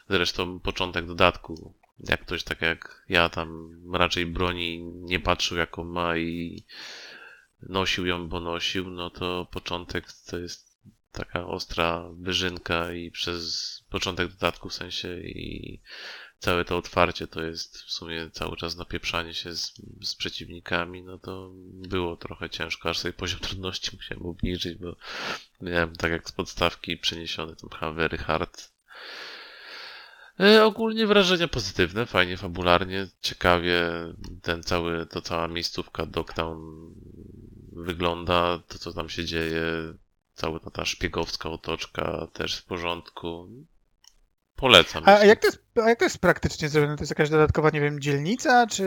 Zresztą początek dodatku jak ktoś tak jak ja tam raczej broni nie patrzył jaką ma i nosił ją, bo nosił, no to początek to jest taka ostra wyżynka i przez początek dodatku w sensie i całe to otwarcie to jest w sumie cały czas napieprzanie się z, z przeciwnikami, no to było trochę ciężko, aż sobie poziom *laughs* trudności musiałem obniżyć, bo miałem tak jak z podstawki przeniesiony tam chyba very hard Ogólnie wrażenia pozytywne, fajnie fabularnie, ciekawie ten cały, to cała miejscówka Dogtown wygląda, to co tam się dzieje, cała ta, ta szpiegowska otoczka też w porządku. Polecam. A jak to jest, a jak to jest praktycznie zrobione? To jest jakaś dodatkowa, nie wiem, dzielnica, czy...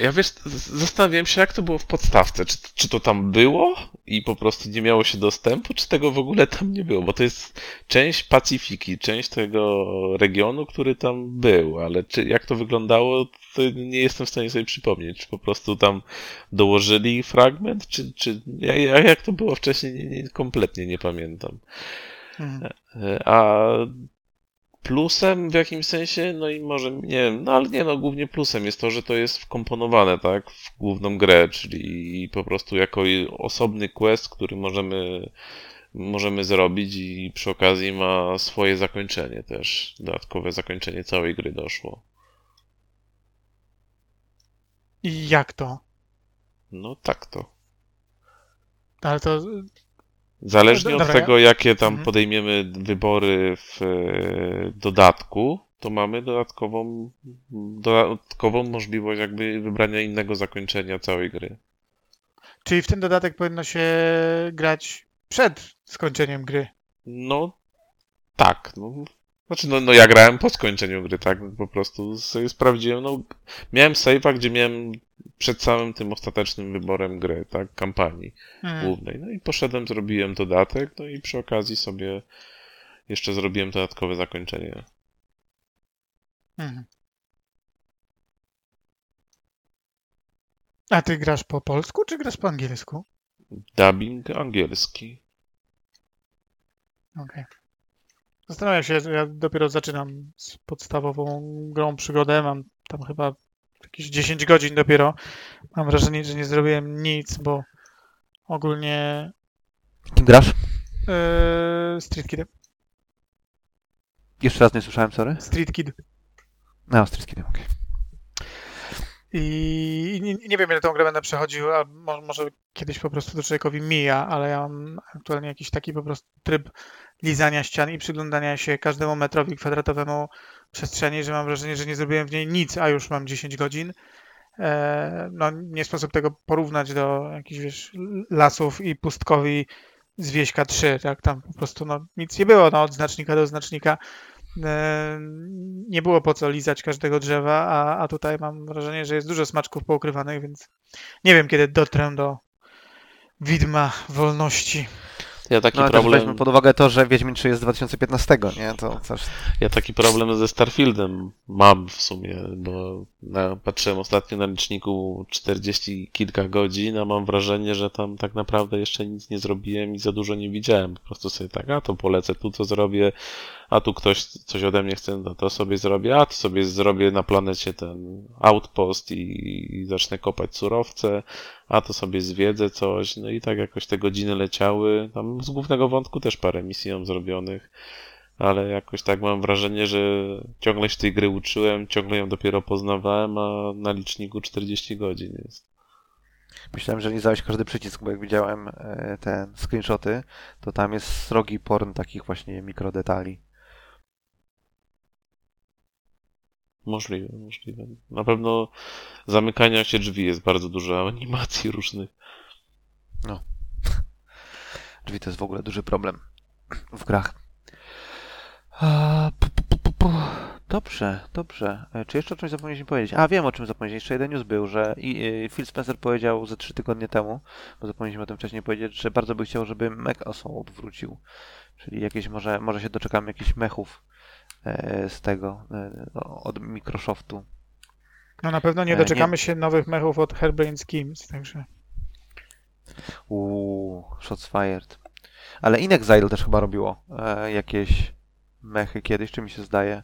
Ja wiesz, zastanawiałem się, jak to było w podstawce. Czy, czy to tam było i po prostu nie miało się dostępu, czy tego w ogóle tam nie było? Bo to jest część Pacyfiki, część tego regionu, który tam był, ale czy, jak to wyglądało, to nie jestem w stanie sobie przypomnieć. Czy po prostu tam dołożyli fragment, czy, czy ja- ja- jak to było wcześniej, nie, nie, kompletnie nie pamiętam. Mhm. A plusem w jakimś sensie, no i może, nie wiem, no ale nie no, głównie plusem jest to, że to jest wkomponowane, tak, w główną grę, czyli po prostu jako osobny quest, który możemy, możemy zrobić i przy okazji ma swoje zakończenie też, dodatkowe zakończenie całej gry doszło. I jak to? No tak to. Ale to... Zależnie No, od dobra, tego, jakie tam Mhm. podejmiemy wybory w e, dodatku, to mamy dodatkową, dodatkową możliwość jakby wybrania innego zakończenia całej gry. Czyli w ten dodatek powinno się grać przed skończeniem gry. No tak, no. Znaczy, no, no ja grałem po skończeniu gry, tak? Po prostu sobie sprawdziłem, no miałem save'a, gdzie miałem przed samym tym ostatecznym wyborem gry, tak? Kampanii. Mhm. głównej. No i poszedłem, zrobiłem dodatek, no i przy okazji sobie jeszcze zrobiłem dodatkowe zakończenie. Mhm. A ty grasz po polsku, czy grasz po angielsku? Dubbing angielski. Okej. Zastanawiam się, ja dopiero zaczynam z podstawową grą przygodę. Mam tam chyba jakieś 10 godzin dopiero. Mam wrażenie, że nie zrobiłem nic, bo ogólnie Kim grasz? yy, Street Kid. Jeszcze raz nie słyszałem, sorry. Street Kid. No, Street Kid, okej. I nie, wiem, ile tą grę będę przechodził, a mo- może kiedyś po prostu to człowiekowi mija, ale ja mam aktualnie jakiś taki po prostu tryb lizania ścian i przyglądania się każdemu metrowi kwadratowemu przestrzeni, że mam wrażenie, że nie zrobiłem w niej nic, a już mam 10 godzin. E, no, nie sposób tego porównać do jakichś, wiesz, lasów i pustkowi z Wieśka 3, tak? Tam po prostu no, nic nie było, no, od znacznika do znacznika. E, nie było po co lizać każdego drzewa, a, a tutaj mam wrażenie, że jest dużo smaczków poukrywanych, więc nie wiem, kiedy dotrę do widma wolności. Ja taki No problem, weźmy pod uwagę to, że Wiedźmin 3 jest z 2015, nie? To też... ja taki problem ze Starfieldem mam w sumie, bo na, patrzyłem ostatnio na liczniku 40 kilka godzin, a mam wrażenie, że tam tak naprawdę jeszcze nic nie zrobiłem i za dużo nie widziałem. Po prostu sobie tak, a to polecę, tu to zrobię, a tu ktoś coś ode mnie chce, no to sobie zrobię, a to sobie zrobię na planecie ten outpost i, i zacznę kopać surowce, a to sobie zwiedzę coś, no i tak jakoś te godziny leciały. Tam z głównego wątku też parę misji mam zrobionych ale jakoś tak mam wrażenie, że ciągle się tej gry uczyłem, ciągle ją dopiero poznawałem, a na liczniku 40 godzin jest. Myślałem, że nie znałeś każdy przycisk, bo jak widziałem e, te screenshoty, to tam jest srogi porn takich właśnie mikrodetali. Możliwe, możliwe. Na pewno zamykania się drzwi jest bardzo dużo animacji różnych. *laughs* Drzwi to jest w ogóle duży problem w grach. Dobrze, dobrze. E, Czy jeszcze o czymś zapomnieliśmy powiedzieć? A, wiem o czym zapomnieliśmy. Jeszcze jeden news był, że y, Phil Spencer powiedział ze trzy tygodnie temu, bo zapomnieliśmy o tym wcześniej powiedzieć, że bardzo by chciał, żeby Mech Assault wrócił. Czyli jakieś, może, może się doczekamy jakichś mechów e, z tego, e, od Microsoftu. No na pewno nie E, doczekamy się nowych mechów od Hairbrain Schemes, także Uuu, shots fired. Ale InXile też chyba robiło e, jakieś mechy kiedyś, czy mi się zdaje.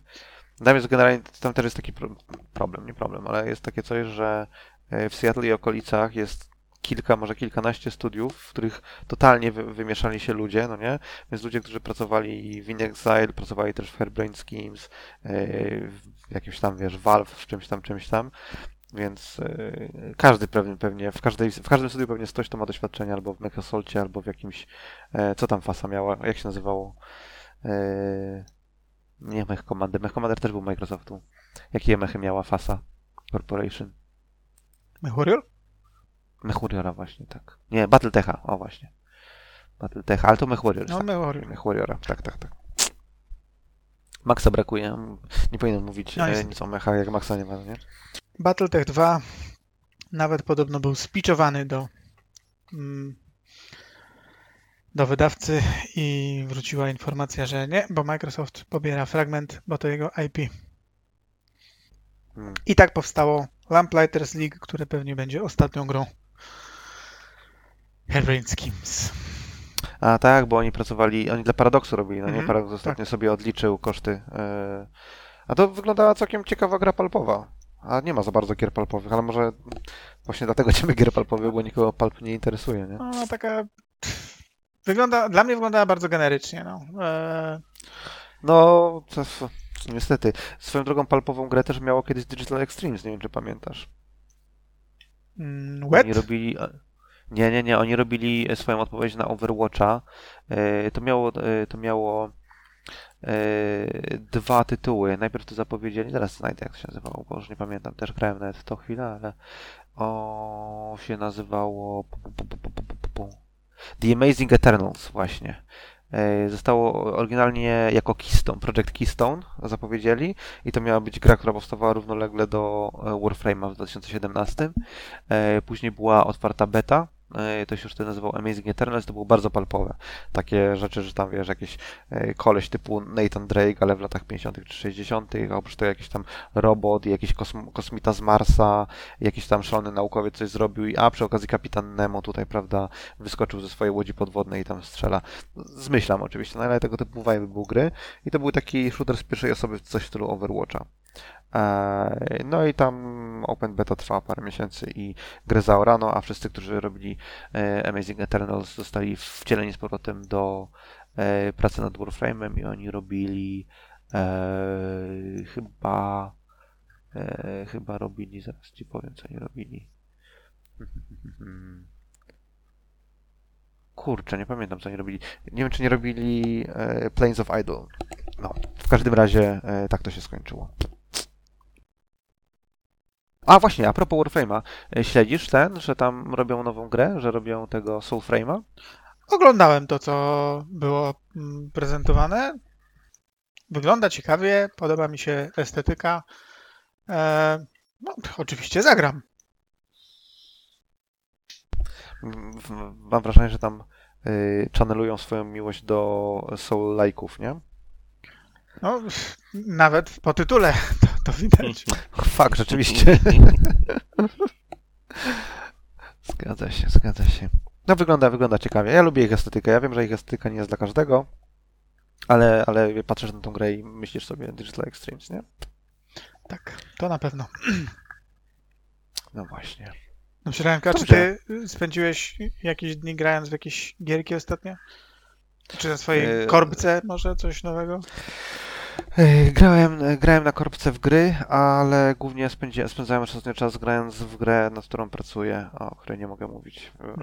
Że generalnie tam też jest taki pro problem, nie problem, ale jest takie coś, że e, w Seattle i okolicach jest kilka, może kilkanaście studiów, w których totalnie wy wymieszali się ludzie, no nie? Więc ludzie, którzy pracowali w InXile, pracowali też w Hairbrain Schemes, e, w jakimś tam, wiesz, Valve, w czymś tam, czymś tam. Więc y, każdy pewnie, pewnie w, każdej, w każdym studiu pewnie ktoś, kto ma doświadczenie albo w Microsoftie, albo w jakimś. E, co tam Fasa miała? Jak się nazywało? E, nie Mech Commander. Mech Commander też był Microsoftu. Jakie mechy miała Fasa Corporation? Mech Warrior? Mech Warriora właśnie, tak. Nie, Battletecha, o właśnie. Battletecha, ale to Mech Warrior. No tak. Mech Warrior. Mech Warriora, tak, tak, tak. Maxa brakuje. Nie powinienem mówić No e, nic o mechach, jak Maxa nie ma, nie? Battletech 2 nawet podobno był spiczowany do, mm, do wydawcy i wróciła informacja, że nie, bo Microsoft pobiera fragment, bo to jego IP. Hmm. I tak powstało Lamplighters League, które pewnie będzie ostatnią grą Hairbrain Schemes. A tak, bo oni pracowali, oni dla Paradoksu robili, no nie? Mhm, Paradoks ostatnio sobie odliczył koszty. e, A to wyglądała całkiem ciekawa gra palpowa. A nie ma za bardzo gier palpowych, ale może właśnie dlatego ma gier palpowych, bo nikogo palp nie interesuje, nie? No, taka... Wygląda, dla mnie wyglądała bardzo generycznie. No. E, No, to, niestety. Swoją drogą palpową grę też miało kiedyś Digital Extremes, nie wiem czy pamiętasz. mm, wet? Oni robili... Nie, nie, nie, oni robili swoją odpowiedź na Overwatcha. E, To miało, e, to miało e, dwa tytuły. Najpierw to zapowiedzieli, zaraz znajdę jak to się nazywało, bo już nie pamiętam, też grałem nawet w to chwilę, ale o się nazywało The Amazing Eternals właśnie. E, Zostało oryginalnie jako Keystone, Project Keystone zapowiedzieli i to miała być gra, która powstawała równolegle do e, Warframe'a w 2017. E, Później była otwarta beta, to się już wtedy nazywał Amazing Eternals, to było bardzo palpowe. Takie rzeczy, że tam wiesz, jakiś e, koleś typu Nathan Drake, ale w latach 50. czy 60., a oprócz tego jakiś tam robot jakiś kosm kosmita z Marsa, jakiś tam szalony naukowiec coś zrobił i a przy okazji kapitan Nemo tutaj, prawda, wyskoczył ze swojej łodzi podwodnej i tam strzela. Zmyślam oczywiście, no ale tego typu vibe był gry i to był taki shooter z pierwszej osoby, coś w stylu Overwatcha. Eee, No i tam Open Beta trwała parę miesięcy i grę zaorano, a wszyscy, którzy robili e, Amazing Eternals zostali wcieleni z powrotem do e, pracy nad Warframe'em i oni robili e, chyba e, chyba robili, zaraz ci powiem co oni robili. Kurczę, nie pamiętam co oni robili. Nie wiem czy nie robili e, Planes of Idol. No, w każdym razie e, tak to się skończyło. A właśnie, a propos Warframe'a, e, śledzisz ten, że tam robią nową grę, że robią tego Soulframe'a? Oglądałem to, co było mm, prezentowane. Wygląda ciekawie, podoba mi się estetyka. E, no, oczywiście zagram. Mam wrażenie, że tam y, channelują swoją miłość do Soul-like'ów, nie? No, nawet po tytule to, to widać. Fakt, rzeczywiście. zgadza się, zgadza się. No wygląda, wygląda ciekawie. Ja lubię ich estetykę. Ja wiem, że ich estetyka nie jest dla każdego, ale, ale patrzysz na tą grę i myślisz sobie Digital Extremes, nie? Tak, to na pewno. *clears throat* No właśnie. No Sirenka, czy ty spędziłeś jakieś dni grając w jakieś gierki ostatnio? Czy na swojej Eee, korbce może coś nowego? Grałem, grałem na korbce w gry, ale głównie spędzi, spędzałem ostatnio czas grając w grę, nad którą pracuję, o której nie mogę mówić, e,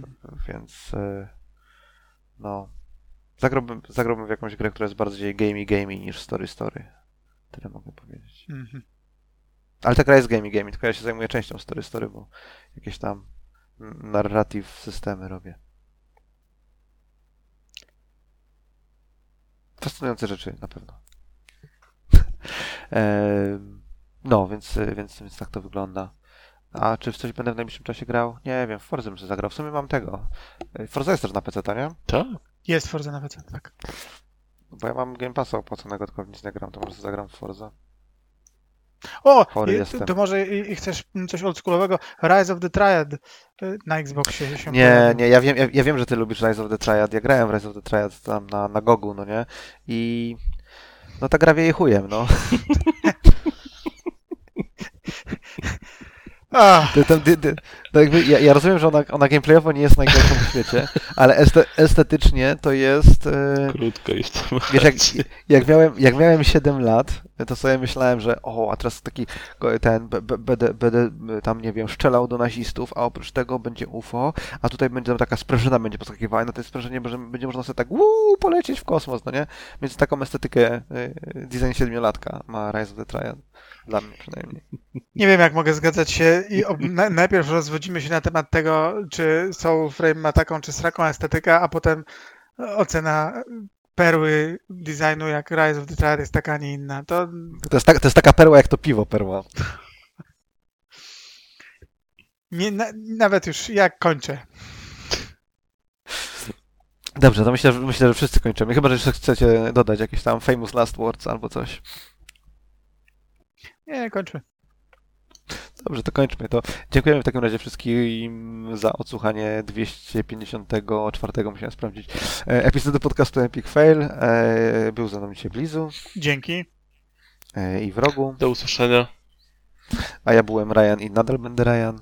więc e, no zagrałbym, zagrałbym w jakąś grę, która jest bardziej gamey gamey niż story story. Tyle mogę powiedzieć. Mhm. Ale ta gra jest gamey gamey, tylko ja się zajmuję częścią story story, bo jakieś tam narrative systemy robię. Fascynujące rzeczy na pewno. Em, no, więc, więc, więc tak to wygląda. A czy w coś będę w najbliższym czasie grał? Nie wiem, w Forza bym zagrał. W sumie mam tego. E, Forza jest też na PC, nie? Tak? Jest Forza na PC, tak. Bo ja mam Game Passa opłaconego, tylko nic nie gram, to może zagram w Forza. O, Chory to może i, i chcesz coś oldschoolowego? Rise of the Triad y, na Xboxie się Nie, pojawił. nie, ja wiem, ja, ja wiem, że ty lubisz Rise of the Triad. Ja grałem w Rise of the Triad tam na, na Gogu, no nie? I no ta gra wieje chujem, no. Ach, To, to, to, to jakby, ja, ja rozumiem, że ona, ona gameplayowo nie jest najgorszą w świecie, ale este, estetycznie to jest... E, Krótko jest to. Wiesz, jak, jak, miałem, jak miałem 7 lat, to sobie myślałem, że o, a teraz taki ten, będę, tam, nie wiem, strzelał do nazistów, a oprócz tego będzie UFO, a tutaj będzie tam taka sprężyna będzie poskakiwała i na tej sprężynie będzie, będzie można sobie tak uuu, polecieć w kosmos, no nie? Więc taką estetykę y, design siedmiolatka ma Rise of the Triad. Dla mnie przynajmniej. nie wiem, jak mogę zgadzać się i ob, na, najpierw rozwodzimy się na temat tego, czy Soul Frame ma taką czy sraką estetykę, a potem ocena perły designu jak Rise of the Triad jest taka, a nie inna. To To jest, tak, to jest taka perła jak to piwo perła. nie, na, nawet już jak kończę. Dobrze, to myślę, że, myślę, że wszyscy kończymy. Chyba, że jeszcze chcecie dodać jakieś tam famous last words albo coś. Nie, kończmy. Dobrze, to kończmy to. Dziękujemy w takim razie wszystkim za odsłuchanie 254, musiałem sprawdzić, e, epizodu podcastu Epic Fail. E, Był ze mną dzisiaj Blizu Dzięki. e, i Wrogu, Do usłyszenia. a ja byłem Ryan i nadal będę Ryan.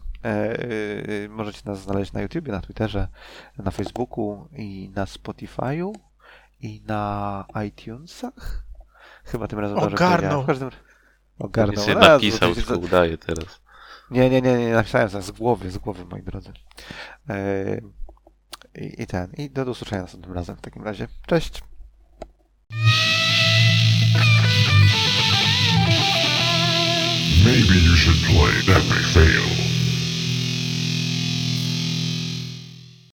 Możecie nas znaleźć na YouTubie, na Twitterze, na Facebooku i na Spotify'u i na iTunesach. Chyba tym razem dobrze Ogarnął. W każdym Ogarnął. Nic nie napisał, tylko udaje teraz. Nie, nie, nie, nie, napisałem sobie z głowy, z głowy, moi drodzy. Eee, i, I ten, i do, usłyszenia następnym razem w takim razie. Cześć! Maybe you should play Epic Fail.